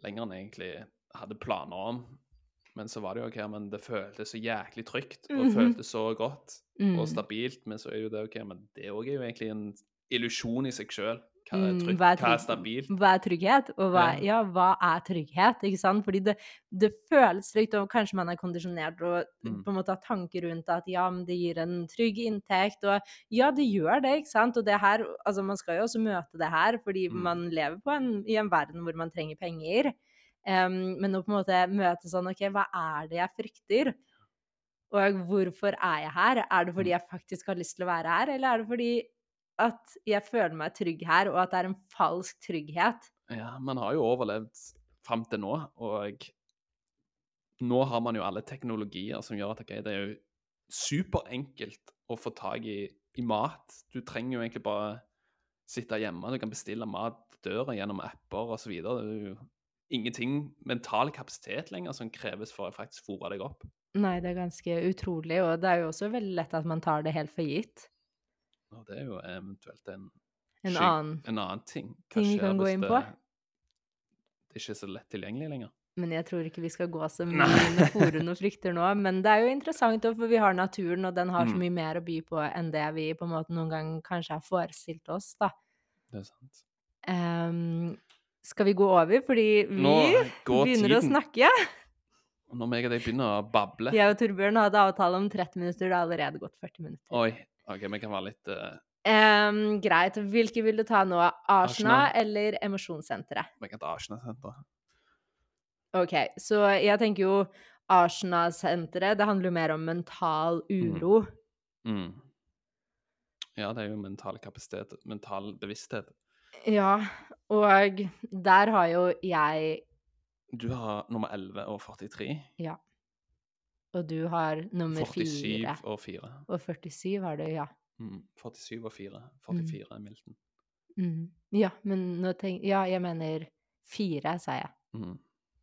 Lenger enn jeg egentlig hadde planer om. Men så var det jo OK, men det føltes så jæklig trygt, og Mhm. føltes så godt Mm. og stabilt. Men så er jo det OK, men det òg er jo egentlig en illusjon i seg sjøl. Hva er trygg, hva er hva er stabilt? Hva er trygghet? Og hva, Ja. hva er trygghet? Ikke sant? Fordi det, det føles trygt, og kanskje man er kondisjonert og Mm. på en måte har tanker rundt at ja, men det gir en trygg inntekt, og ja, det gjør det, ikke sant? Og det her, altså man skal jo også møte det her, fordi Mm. man lever på en, i en verden hvor man trenger penger. Um, men å på en måte møte sånn, ok, hva er det jeg frykter? Og hvorfor er jeg her? Er det fordi Mm. jeg faktisk har lyst til å være her, eller er det fordi at jeg føler meg trygg her, og at det er en falsk trygghet? Ja, man har jo overlevd fram til nå, og nå har man jo alle teknologier som gjør at okay, det er jo superenkelt å få tak i, i mat. Du trenger jo egentlig bare sitte hjemme, du kan bestille mat døra gjennom apper osv. Det er jo ingenting mental kapasitet lenger som kreves for å faktisk fòre deg opp. Nei, det er ganske utrolig, og det er jo også veldig lett at man tar det helt for gitt. Og det er jo eventuelt en, En annen en annen ting. ting vi kan gå inn på? Det er ikke så lett tilgjengelig lenger. Men jeg tror ikke vi skal gå så mye inn i *laughs* foren og frykter nå. Men det er jo interessant, for vi har naturen, og den har så Mm. mye mer å by på enn det vi på en måte noen gang kanskje har forestilt oss, da. Det er sant. Um, skal vi gå over? Fordi vi begynner tiden. å snakke. Når meg og deg begynner å bable Jeg og Torbjørn hadde avtale om 30 minutter, det har allerede gått 40 minutter. Oi, OK, vi kan være litt uh... um, greit. Hvilke vil du ta nå? Arsena Arsena. eller Emosjonssenteret? Vi kan ta Arsenal-senteret. OK, så jeg tenker jo Arsena-senteret, det handler jo mer om mental uro. Mm. Ja, det er jo mental kapasitet, mental bevissthet. Ja, og der har jo jeg Du har nummer 11 og 43. Og du har nummer 47 fire. og 4. Og 47 har du, ja. Mm. 47 og 4. 44 er Milton. Mm. Ja, men nå tenk... Ja, jeg mener fire, sa jeg. Mm.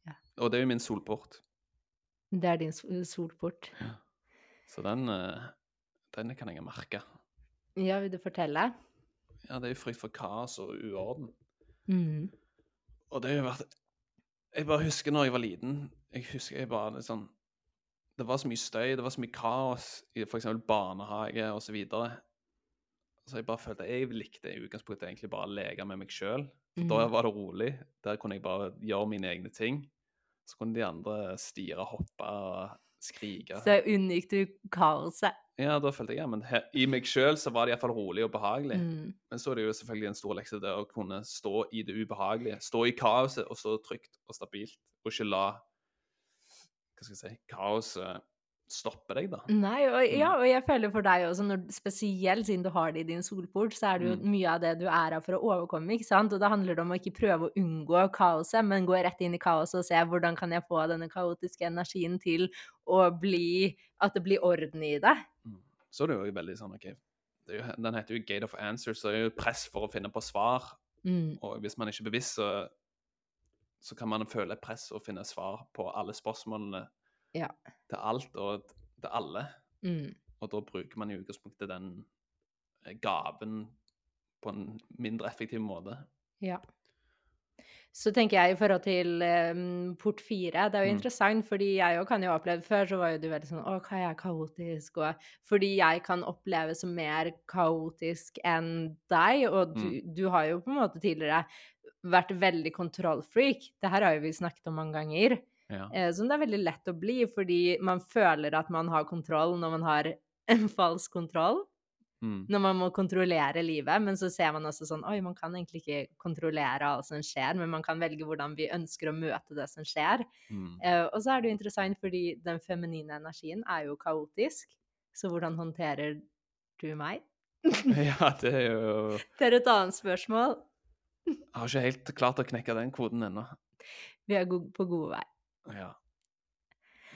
Ja. Og det er jo min solport. Det er din solport. solport. Så den, eh, den kan jeg merke. Ja, vil du fortelle? Ja, det er jo frykt for kaos og uorden. Mm. Og det har jo vært Jeg bare husker når jeg var liten Jeg husker jeg bare sånn Det var så mye støy, det var så mye kaos i f.eks. barnehage osv. Så, videre. så jeg bare følte Jeg likte i utgangspunktet egentlig bare å leke med meg sjøl. Mm. da Mm. var det rolig. Der kunne jeg bare gjøre mine egne ting. Så kunne de andre styre, hoppe og skrike. Så unngikk du kaoset. Ja, da følte jeg ja, men her, i meg sjøl så var det iallfall rolig og behagelig. Mm. Men så er det jo selvfølgelig en stor lekse det å kunne stå i det ubehagelige. Stå i kaoset og stå trygt og stabilt, og ikke la hva skal jeg si, kaoset stopper deg, da. Nei, og, ja, Mm. og jeg føler for deg også, når, spesielt siden du har det i din solport, så er det jo Mm. mye av det du er her for å overkomme, ikke sant? Og da handler det om å ikke prøve å unngå kaoset, men gå rett inn i kaoset og se hvordan kan jeg få denne kaotiske energien til å bli, at det blir orden i det. Mm. Så er det jo veldig sånn OK det jo, Den heter jo Gate of Answers, så det er jo press for å finne på svar. Mm. Og hvis man ikke er bevisst, så, så kan man føle et press og finne svar på alle spørsmålene Ja. til alt og til alle. Mm. Og da bruker man i utgangspunktet den eh, gaven på en mindre effektiv måte. Ja. Så tenker jeg i forhold til um, port fire, det er jo Mm. interessant, fordi jeg òg kan jo oppleve Før så var jo du veldig sånn Å, hva er kaotisk? Og fordi jeg kan oppleve som mer kaotisk enn deg, og du, du har jo på en måte tidligere vært veldig kontrollfreak. Det her har jo vi snakket om mange ganger. Ja. Eh, som det er veldig lett å bli, fordi man føler at man har kontroll når man har *laughs* en falsk kontroll. Mm. Når man må kontrollere livet, men så ser man også sånn Oi, man kan egentlig ikke kontrollere alt som skjer, men man kan velge hvordan vi ønsker å møte det som skjer. Mm. Uh, og så er det jo interessant, fordi den feminine energien er jo kaotisk. Så hvordan håndterer du meg? *laughs* Ja, det er jo Det er et annet spørsmål. Jeg har ikke helt klart å knekke den koden ennå. Vi er på god vei. Ja.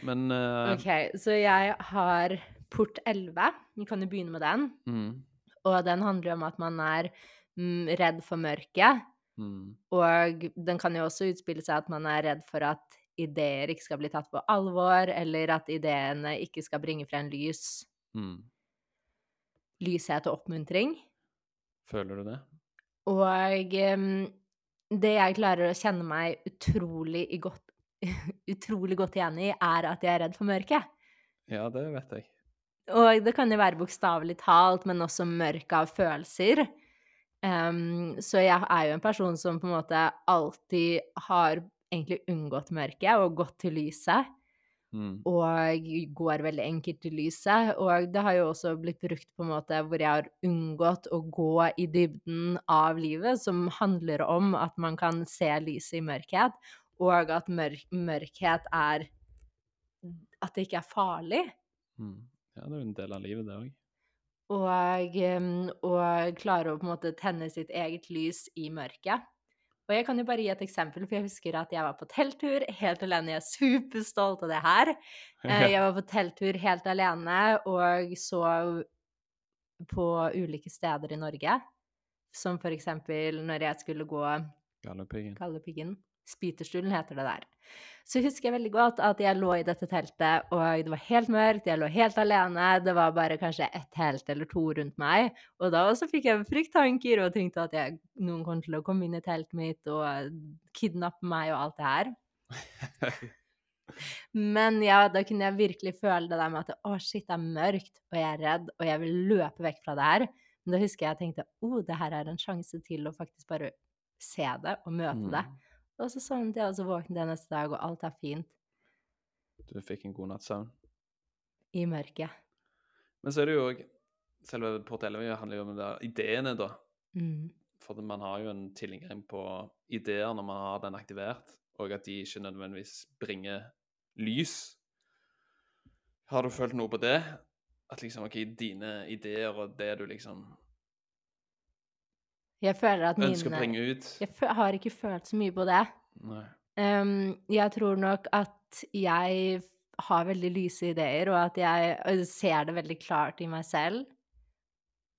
Men uh... OK, så jeg har port 11. Vi kan jo begynne med den. mm, Og den handler jo om at man er mm, redd for mørket. mm, Og den kan jo også utspille seg at man er redd for at ideer ikke skal bli tatt på alvor, eller at ideene ikke skal bringe frem lys. mm. lyshet og oppmuntring. Føler du det? Og det jeg klarer å kjenne meg utrolig, godt, *laughs* utrolig godt igjen i, er at jeg er redd for mørket. Ja, det vet jeg. Og det kan jo være bokstavelig talt, men også mørk av følelser. Um, så jeg er jo en person som på en måte alltid har egentlig unngått mørket og gått til lyset. Mm. Og går veldig enkelt til lyset. Og det har jo også blitt brukt på en måte hvor jeg har unngått å gå i dybden av livet, som handler om at man kan se lyset i mørkhet, og at mørk, mørkhet er At det ikke er farlig. Mm. Ja, det er jo en del av livet, det òg. Og, og klare å på en måte tenne sitt eget lys i mørket. Og jeg kan jo bare gi et eksempel, for jeg husker at jeg var på telttur helt alene. Jeg er superstolt av det her. *laughs* Eh, Jeg var på telttur helt alene og så på ulike steder i Norge. Som for eksempel når jeg skulle gå Galdhøpiggen. Spyterstulen heter det der. Så husker jeg veldig godt at jeg lå i dette teltet, og det var helt mørkt, jeg lå helt alene, det var bare kanskje ett telt eller to rundt meg, og da også fikk jeg frykttanker og tenkte at jeg, noen kom til å komme inn i teltet mitt og kidnappe meg og alt det her. Men ja, da kunne jeg virkelig føle det der med at å shit, det er mørkt, og jeg er redd, og jeg vil løpe vekk fra det her. Men da husker jeg jeg tenkte å, det her er en sjanse til å faktisk bare se det og møte det. Mm. Og så sovnet jeg, og så våknet jeg neste dag, og alt er fint Du fikk en god natts søvn. i mørket. Men så er det jo òg Selve Port Ellevøy handler jo om det, ideene, da. Mm. For man har jo en tilgang på ideer når man har den aktivert, og at de ikke nødvendigvis bringer lys. Har du følt noe på det? At liksom, OK, dine ideer og det du liksom Jeg føler at ønsker å mine ut Jeg har ikke følt så mye på det. Ehm, jeg tror nok at jeg har veldig lyse ideer, og at jeg øh, ser det veldig klart i meg selv.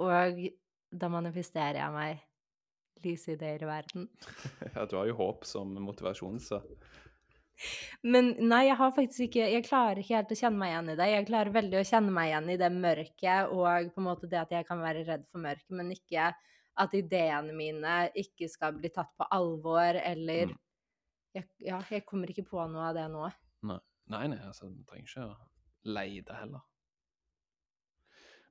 Og da manifesterer jeg meg lyse ideer i verden. *laughs* Ja, du har jo håp som motivasjon, så Men nei, jeg har faktisk ikke Jeg klarer ikke helt å kjenne meg igjen i det. Jeg klarer veldig å kjenne meg igjen i det mørket, og på en måte det at jeg kan være redd for mørket, men ikke at ideene mine ikke skal bli tatt på alvor, eller Mm. jeg, Ja, jeg kommer ikke på noe av det nå. Nei, nei, nei altså, vi trenger ikke å leide heller.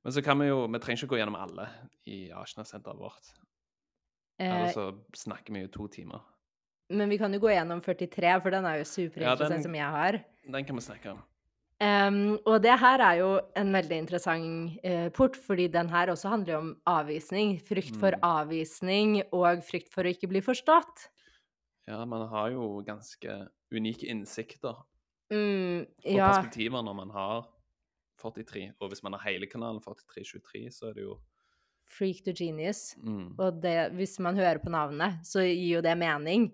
Men så kan vi jo Vi trenger ikke gå gjennom alle i Ashna-senteret vårt. Eh, Ellers så snakker vi jo to timer. men vi kan jo gå gjennom 43, for den er jo superinteressant, den- som jeg har. Den kan vi snakke om. Em, og det her er jo en veldig interessant eh, port, fordi den her også handler jo om avvisning. Frykt for Mm. avvisning og frykt for å ikke bli forstått. Ja, man har jo ganske unike innsikter Mm, og ja, perspektiver når man har 43. Og hvis man har hele kanalen 4323, så er det jo freak to genius. mm, Og det, hvis man hører på navnet, så gir jo det mening.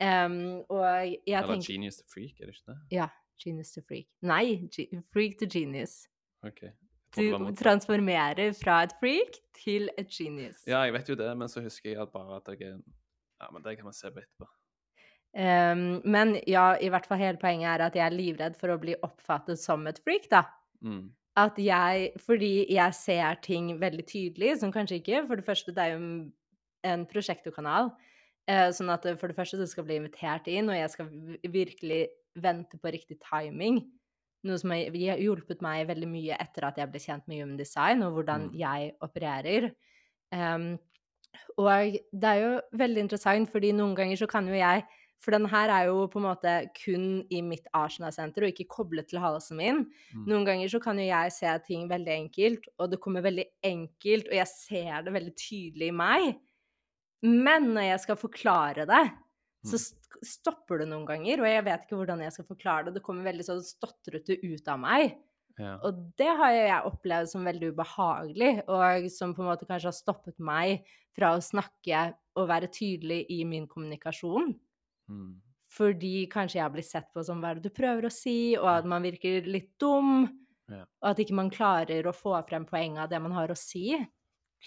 Um, og jeg Eller tenker genius to freak, er det ikke det? Ja, genius to freak. Nei, freak to genius. OK. Du transformerer fra et freak til et genius. Ja, jeg vet jo det, men så husker jeg at bare at jeg er Ja, men det kan man se på etterpå. Um, men ja, i hvert fall hele poenget er at jeg er livredd for å bli oppfattet som et freak, da. Mm. At jeg Fordi jeg ser ting veldig tydelig, som kanskje ikke For det første, det er jo en prosjektorkanal. Eh, sånn at for det første, du skal bli invitert inn, og jeg skal virkelig vente på riktig timing. Noe som har hjulpet meg veldig mye etter at jeg ble kjent med Human Design, og hvordan Mm. jeg opererer. Um, og det er jo veldig interessant, fordi noen ganger så kan jo jeg For den her er jo på en måte kun i mitt Arsenal-senter, og ikke koblet til halsen min. Mm. Noen ganger så kan jo jeg se ting veldig enkelt, og det kommer veldig enkelt, og jeg ser det veldig tydelig i meg. Men når jeg skal forklare det, så Mm. stopper det noen ganger, og jeg vet ikke hvordan jeg skal forklare det. Det kommer veldig sånn stotrete ut av meg. Ja. Og det har jeg opplevd som veldig ubehagelig, og som på en måte kanskje har stoppet meg fra å snakke og være tydelig i min kommunikasjon. Mm. Fordi kanskje jeg blir sett på som hva er det du prøver å si, og at man virker litt dum. Ja. Og at ikke man klarer å få frem poenget av det man har å si.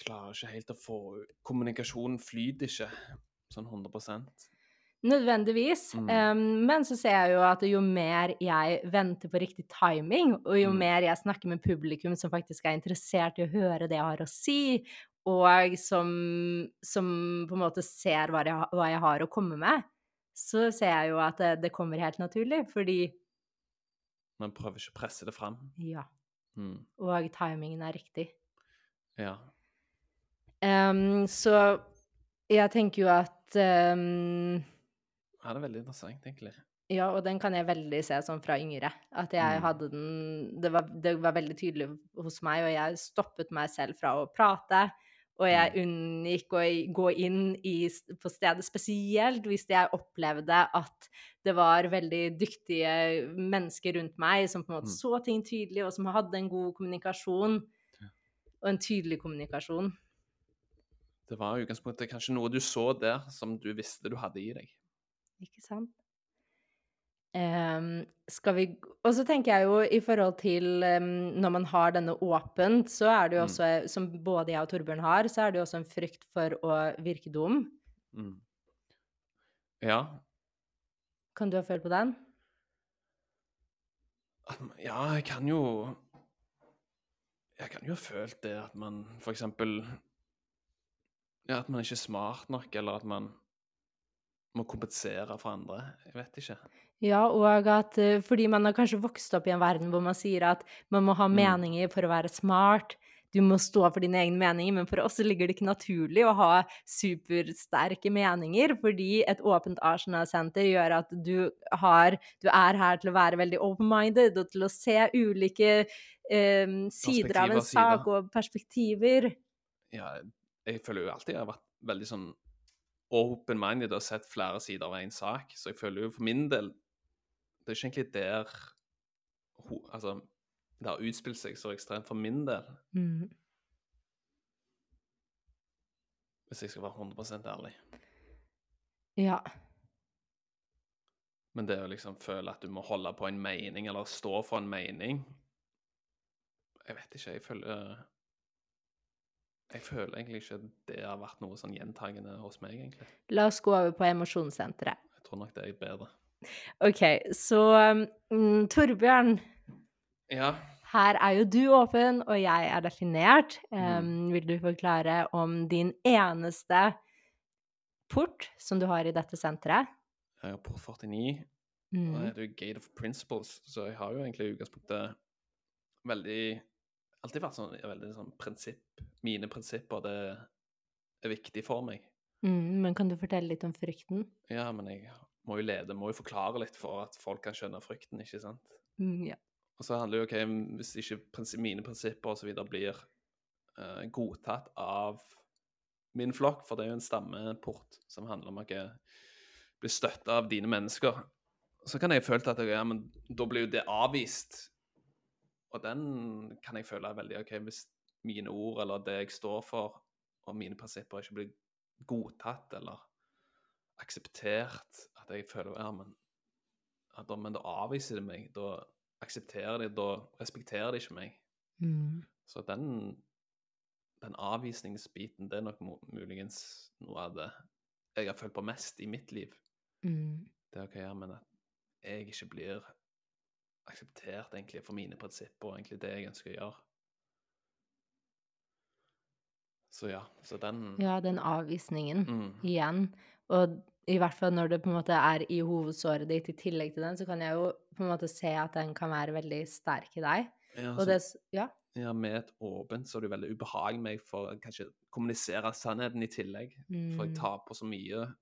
Klarer ikke helt å få Kommunikasjonen flyter ikke sånn 100 Nødvendigvis. Mm. Um, men så ser jeg jo at jo mer jeg venter på riktig timing, og jo Mm. mer jeg snakker med publikum som faktisk er interessert i å høre det jeg har å si, og som, som på en måte ser hva jeg, hva jeg har å komme med, så ser jeg jo at det, det kommer helt naturlig, fordi Man prøver ikke å presse det fram. ja, Mm. og timingen er riktig. Ja. Um, så jeg tenker jo at em, ja, det er veldig interessant, egentlig. Ja, og den kan jeg veldig se sånn fra yngre. At jeg Mm. hadde den det var, det var veldig tydelig hos meg, og jeg stoppet meg selv fra å prate. Og jeg unngikk å gå inn i, på stedet, spesielt hvis jeg opplevde at det var veldig dyktige mennesker rundt meg som på en måte Mm. så ting tydelig, og som hadde en god kommunikasjon. Og en tydelig kommunikasjon. Det var i utgangspunktet kanskje noe du så der som du visste du hadde i deg. Ikke sant? Um, skal vi Og så tenker jeg jo i forhold til, um, når man har denne åpent, så er det jo Mm. også, som både jeg og Torbjørn har, så er det jo også en frykt for å virke dum. Mm. Ja. Kan du ha følt på den? Ja, jeg kan jo Jeg kan jo ha følt det at man for eksempel Ja, at man ikke er smart nok, eller at man må kompensere for andre. Jeg vet ikke. Ja, og at eh, fordi man har kanskje vokst opp i en verden hvor man sier at man må ha Mm. meninger for å være smart, du må stå for dine egne meninger, men for oss ligger det ikke naturlig å ha supersterke meninger, fordi et åpent Arsenal-senter gjør at du har Du er her til å være veldig open-minded, og til å se ulike eh, sider av en sak og perspektiver. Ja, jeg føler jo alltid jeg har vært veldig sånn open-minded og sett flere sider av en sak, så jeg føler jo for min del Det er ikke egentlig der Altså, det har utspilt seg så ekstremt for min del, Mm. hvis jeg skal være 100% ærlig. Ja. Men det å liksom føle at du må holde på en mening, eller stå for en mening Jeg vet ikke, jeg føler Jeg føler egentlig ikke det har vært noe sånn gjentagende hos meg, egentlig. La oss gå over på emosjonssenteret. Jeg tror nok det er bedre. OK, så mm, Torbjørn, Ja. her er jo du åpen, og jeg er definert. Mm. Vil du forklare om din eneste port som du har i dette senteret? Jeg har port 49, og Mm. det er jo Gate of Principles, så jeg har jo egentlig i utgangspunktet veldig Alltid vært sånn, veldig sånn prinsipp Mine prinsipper, det er viktig for meg. Mm, men kan du fortelle litt om frykten? Ja, men jeg må jo lede, må jo forklare litt for at folk kan skjønne frykten, ikke sant? Mm, ja. Og så handler det jo ok, hvis ikke prinsi- mine prinsipper videre blir uh, godtatt av min flokk, for det er jo en stammeport som handler om at jeg blir støtta av dine mennesker, så kan jeg føle at ja, men da blir jo det avvist. Og den kan jeg føle er veldig OK, hvis mine ord eller det jeg står for, og mine prinsipper ikke blir godtatt eller akseptert, at jeg føler ja, men, da, men da avviser de meg. Da aksepterer de, da respekterer de ikke meg. Mm. Så den, den avvisningsbiten, det er nok muligens noe av det jeg har følt på mest i mitt liv. Mm. Det er OK, ja, men at jeg ikke blir akseptert egentlig for mine prinsipper og egentlig det jeg ønsker å gjøre. Så ja, så den Ja, den avvisningen. mm, igjen. Og i hvert fall når det på en måte er i hovedsåret ditt i tillegg til den, så kan jeg jo på en måte se at den kan være veldig sterk i deg. ja, Og det Ja. ja, med et åpent så er det veldig ubehag meg for kanskje kommunisere sannheten i tillegg. For jeg Mm. tar på så mye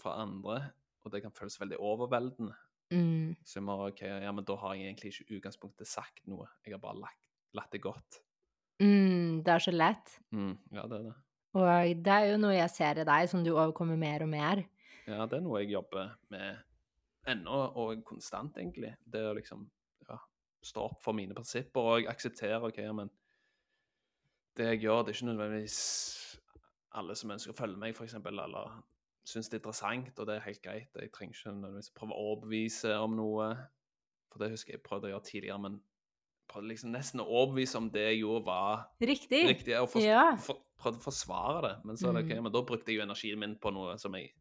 fra andre, og det kan føles veldig overveldende. Mm. Så jeg må, ok, ja, men da har jeg egentlig ikke i utgangspunktet sagt noe. Jeg har bare lagt, latt det gått. Mm, det er så lett. Mm, ja, det er det. Og det er jo noe jeg ser i deg, som du overkommer mer og mer. Ja, det er noe jeg jobber med ennå, og konstant, egentlig. Det å liksom ja, stå opp for mine prinsipper, og jeg aksepterer OK, ja, men det jeg gjør, det er ikke nødvendigvis alle som ønsker å følge meg, f.eks., eller syns det er interessant, og det er helt greit. Jeg trenger ikke nødvendigvis prøve å overbevise om noe, for det husker jeg prøvde å gjøre tidligere, men prøvde liksom nesten å overbevise om det jeg gjorde, var Riktig. riktig, og for, Ja. for, prøvde å forsvare det. Men så Mm. men da brukte jeg jo energien min på noe som jeg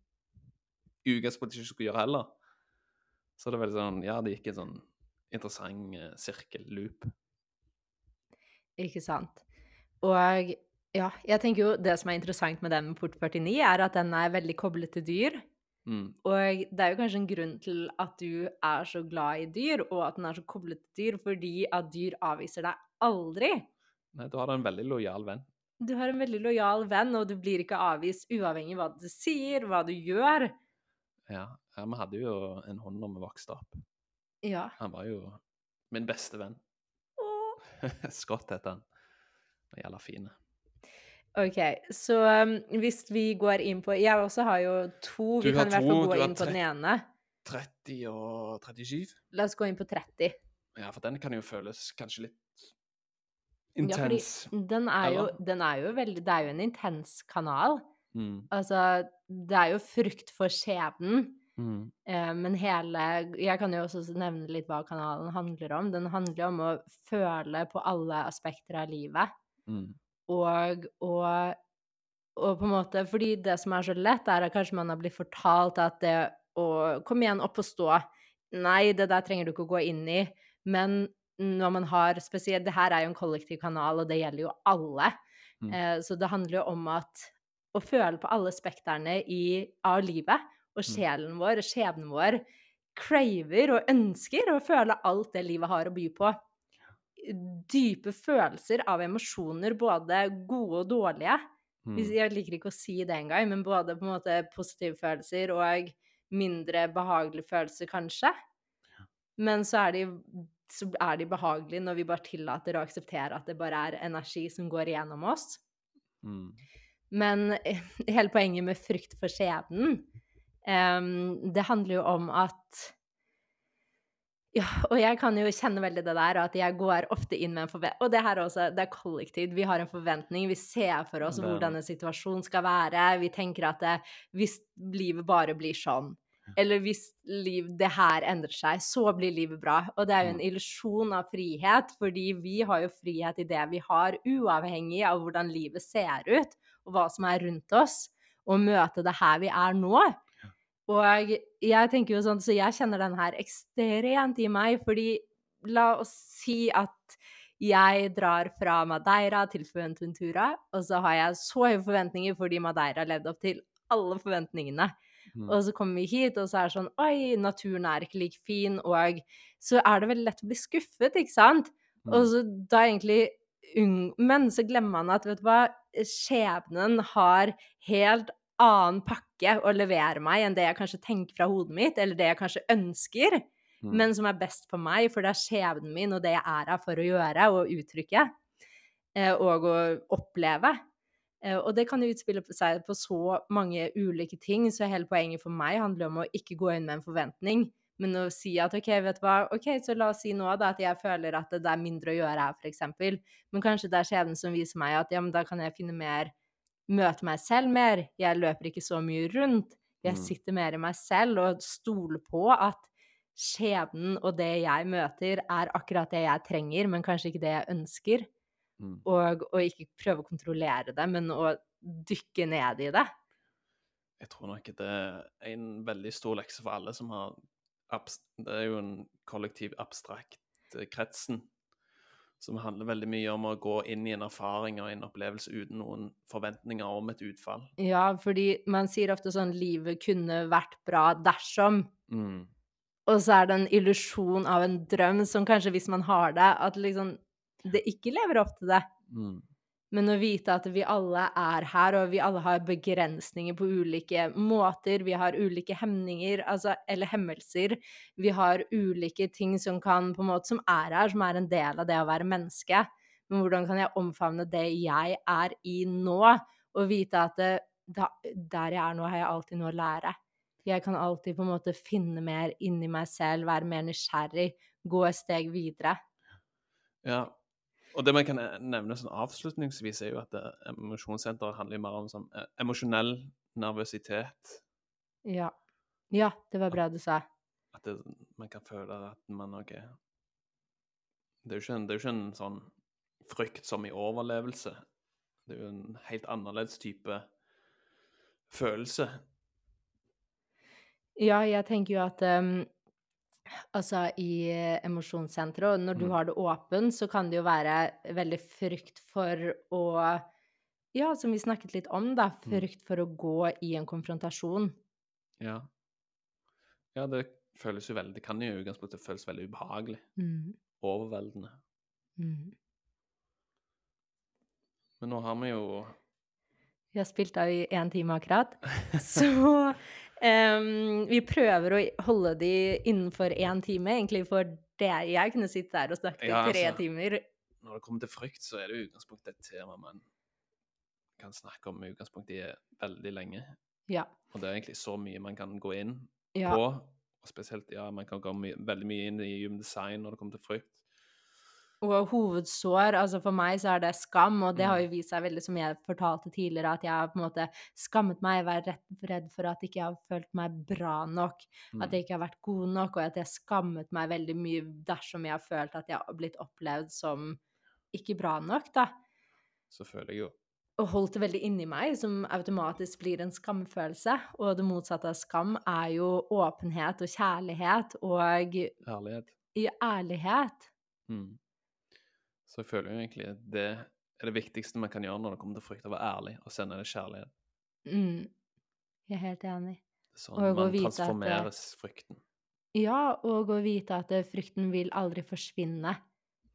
i utgangspunktet ikke skulle gjøre heller. Så det er veldig sånn Ja, det gikk en sånn interessant uh, sirkelloop. Ikke sant. Og ja, jeg tenker jo det som er interessant med den med Port 49, er at den er veldig koblet til dyr. Mm. Og det er jo kanskje en grunn til at du er så glad i dyr, og at den er så koblet til dyr, fordi at dyr avviser deg aldri. Nei, du har en veldig lojal venn. Du har en veldig lojal venn, og du blir ikke avvist uavhengig av hva du sier, hva du gjør. Ja, ja vi hadde jo en hund når vi vokste opp. Ja. Han var jo min beste venn. Åh. *laughs* Scott heter han. Jævla fin. OK, så um, hvis vi går inn på Jeg også har jo to. Du Vi kan i hvert fall gå inn på den ene. 30 og 37. La oss gå inn på 30. Ja, for den kan jo føles kanskje litt Ja, intens. den er, jo, den er jo veldig Det er jo en intens kanal. Mm. Altså, det er jo frykt for skjebnen. Mm. Eh, men hele Jeg kan jo også nevne litt hva kanalen handler om. Den handler om å føle på alle aspekter av livet. Mm. Og, å og på en måte Fordi det som er så lett, er at kanskje man har blitt fortalt at det å Kom igjen, opp og stå. Nei, det der trenger du ikke å gå inn i. Men når man har spesielt Det her er jo en kollektiv kanal, og det gjelder jo alle. Mm. Eh, så det handler jo om at å føle på alle spekterne i, av livet. Og Mm. sjelen vår og skjebnen vår craver og ønsker å føle alt det livet har å by på. Dype følelser av emosjoner, både gode og dårlige. Mm. Jeg liker ikke å si det engang, men både på en måte positive følelser og mindre behagelige følelser, kanskje. Men så er, de, så er de behagelige når vi bare tillater å akseptere at det bare er energi som går igjennom oss. Mm. Men *laughs* hele poenget med frykt for skjebnen, um, det handler jo om at ja, og jeg kan jo kjenne veldig det der, at jeg går ofte inn med en forventning Og det her også, det er kollektivt. Vi har en forventning. Vi ser for oss hvordan en situasjon skal være. Vi tenker at det, hvis livet bare blir sånn, eller hvis liv, det her endrer seg, så blir livet bra. Og det er jo en illusjon av frihet, fordi vi har jo frihet i det vi har, uavhengig av hvordan livet ser ut, og hva som er rundt oss, og møte det her vi er nå. Og jeg tenker jo sånn, så jeg kjenner den her ekstremt i meg, fordi la oss si at jeg drar fra Madeira til Fuentuntura, og så har jeg så høye forventninger fordi Madeira levde opp til alle forventningene. Mm. Og så kommer vi hit, og så er det sånn Oi, naturen er ikke like fin, og så er det veldig lett å bli skuffet, ikke sant? Mm. Og så da egentlig ung... Men så glemmer man at, vet du hva, skjebnen har helt annen pakke å levere meg enn det jeg kanskje tenker fra hodet mitt, eller det jeg kanskje ønsker, Mm. men som er best for meg, for det er skjebnen min og det jeg er her for å gjøre og uttrykke, eh, og å oppleve. Eh, Og det kan jo utspille seg på så mange ulike ting, så hele poenget for meg handler om å ikke gå inn med en forventning, men å si at OK, vet du hva, ok, så la oss si nå da at jeg føler at det er mindre å gjøre her, eksempel, men kanskje det er skjebnen som viser meg at ja, men da kan jeg finne mer Møte meg selv mer. Jeg løper ikke så mye rundt. Jeg Mm. sitter mer i meg selv og stoler på at skjebnen og det jeg møter, er akkurat det jeg trenger, men kanskje ikke det jeg ønsker. Mm. Og, og ikke prøve å kontrollere det, men å dykke ned i det. Jeg tror nok det er en veldig stor lekse for alle som har Det er jo en kollektiv abstrakt eh, kretsen som handler veldig mye om å gå inn i en erfaring og en opplevelse uten noen forventninger om et utfall. Ja, fordi man sier ofte sånn livet kunne vært bra dersom. Mm. Og så er det en illusjon av en drøm som kanskje, hvis man har det, at liksom det ikke lever opp til det. Mm. Men å vite at vi alle er her, og vi alle har begrensninger på ulike måter. Vi har ulike hemninger, altså, eller hemmelser. Vi har ulike ting som kan, på en måte, som er her, som er en del av det å være menneske. Men hvordan kan jeg omfavne det jeg er i nå, og vite at det, da, der jeg er nå, har jeg alltid noe å lære. Jeg kan alltid på en måte finne mer inni meg selv, være mer nysgjerrig, gå et steg videre. Ja. Og det man kan nevne sånn avslutningsvis, er jo at emosjonssenteret handler mer om sånn eh, emosjonell nervøsitet. Ja. Ja, det var bra du sa. At det, man kan føle at man det er, en, det er jo ikke en sånn frykt som i overlevelse. Det er jo en helt annerledes type følelse. Ja, jeg tenker jo at um, altså i eh, emosjonssenteret, og når du Mm. har det åpent, så kan det jo være veldig frykt for å Ja, som vi snakket litt om, da. Mm. Frykt for å gå i en konfrontasjon. Ja. Ja, det føles jo veldig Det kan jo i utgangspunktet føles veldig ubehagelig. Mm. Overveldende. Mm. Men nå har vi jo Vi har spilt av i én time akkurat. *laughs* Så em, vi prøver å holde de innenfor én time, egentlig, for det jeg kunne sitte der og snakke i Ja, tre altså. timer. Når det kommer til frykt, så er det utgangspunktet et tema man kan snakke om i utgangspunktet veldig lenge. Ja. Og det er egentlig så mye man kan gå inn ja. på. Og spesielt, ja, man kan gå my veldig mye inn i human design når det kommer til frykt. Og hovedsår, altså for meg så er det skam, og det har Mm. jo vist seg veldig, som jeg fortalte tidligere, at jeg har på en måte skammet meg, vært redd, redd for at ikke jeg har følt meg bra nok, Mm. at jeg ikke har vært god nok, og at jeg skammet meg veldig mye dersom jeg har følt at jeg har blitt opplevd som ikke bra nok, da. Så føler jeg jo Og holdt det veldig inni meg, som automatisk blir en skamfølelse. Og det motsatte av skam er jo åpenhet og kjærlighet og ærlighet. i ærlighet. Mm. Så jeg føler jo egentlig at det er det viktigste man kan gjøre når det kommer til frykt, å være ærlig og sende det kjærlighet. Mm. Jeg er helt enig. Sånn Og man transformeres det- frykten. Ja, og å vite at eh, frykten vil aldri forsvinne.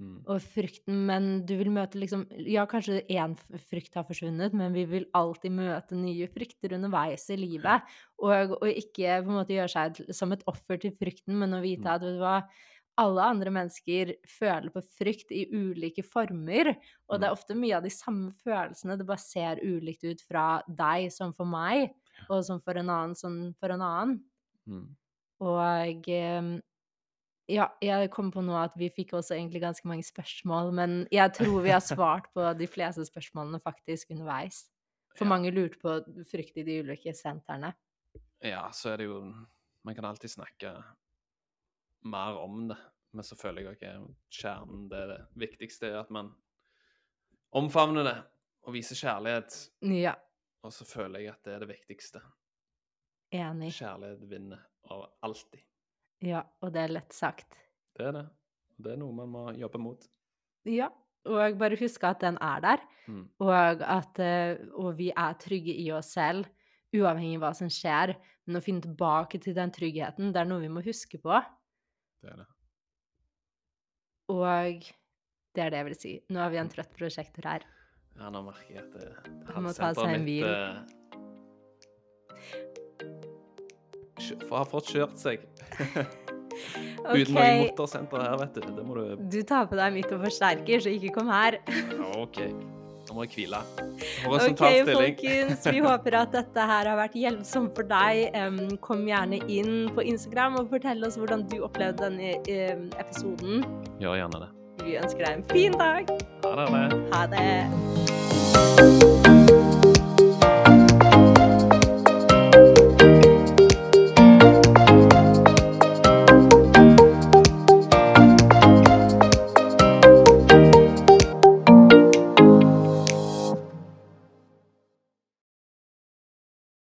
Mm. Og frykten, men du vil møte liksom Ja, kanskje én frykt har forsvunnet, men vi vil alltid møte nye frykter underveis i livet. Og, og ikke på en måte gjøre seg som et offer til frykten, men å vite Mm. at vet du hva alle andre mennesker føler på frykt i ulike former, og det Mm. er ofte mye av de samme følelsene, det bare ser ulikt ut fra deg som for meg, og som for en annen som for en annen. Mm. Og eh, ja, jeg kom på nå at vi fikk også egentlig ganske mange spørsmål, men jeg tror vi har *laughs* svart på de fleste spørsmålene faktisk underveis. For Ja. mange lurte på frykt i de ulike sentrene. Ja, så er det jo Man kan alltid snakke mer om det, men så føler jeg at kjernen det, det viktigste er at man omfavner det og viser kjærlighet. Ja, Og så føler jeg at det er det viktigste. enig. Kjærlighet vinner over alltid. Ja, og det er lett sagt. Det er det. Det er noe man må jobbe mot. Ja, og bare huske at den er der, Mm. og at eh, og vi er trygge i oss selv, uavhengig av hva som skjer. Men å finne tilbake til den tryggheten, det er noe vi må huske på. Det er det. Og det er det jeg vil si. Nå har vi en trøtt prosjektor her. Ja, nå merker jeg at det, Han må ta seg en hvil. eh, kjø- har fått kjørt seg. *laughs* Uten noe motorsenter her, vet du. Det må du du tar på deg midt og forsterker, så ikke kom her. OK. Nå må jeg hvile. OK, Horisontal stilling. folkens. Vi håper at dette her har vært hjelpsomt for deg. Kom gjerne inn på Instagram og fortell oss hvordan du opplevde denne episoden. Gjør gjerne det. Vi ønsker deg en fin dag. Ha det. Ha det.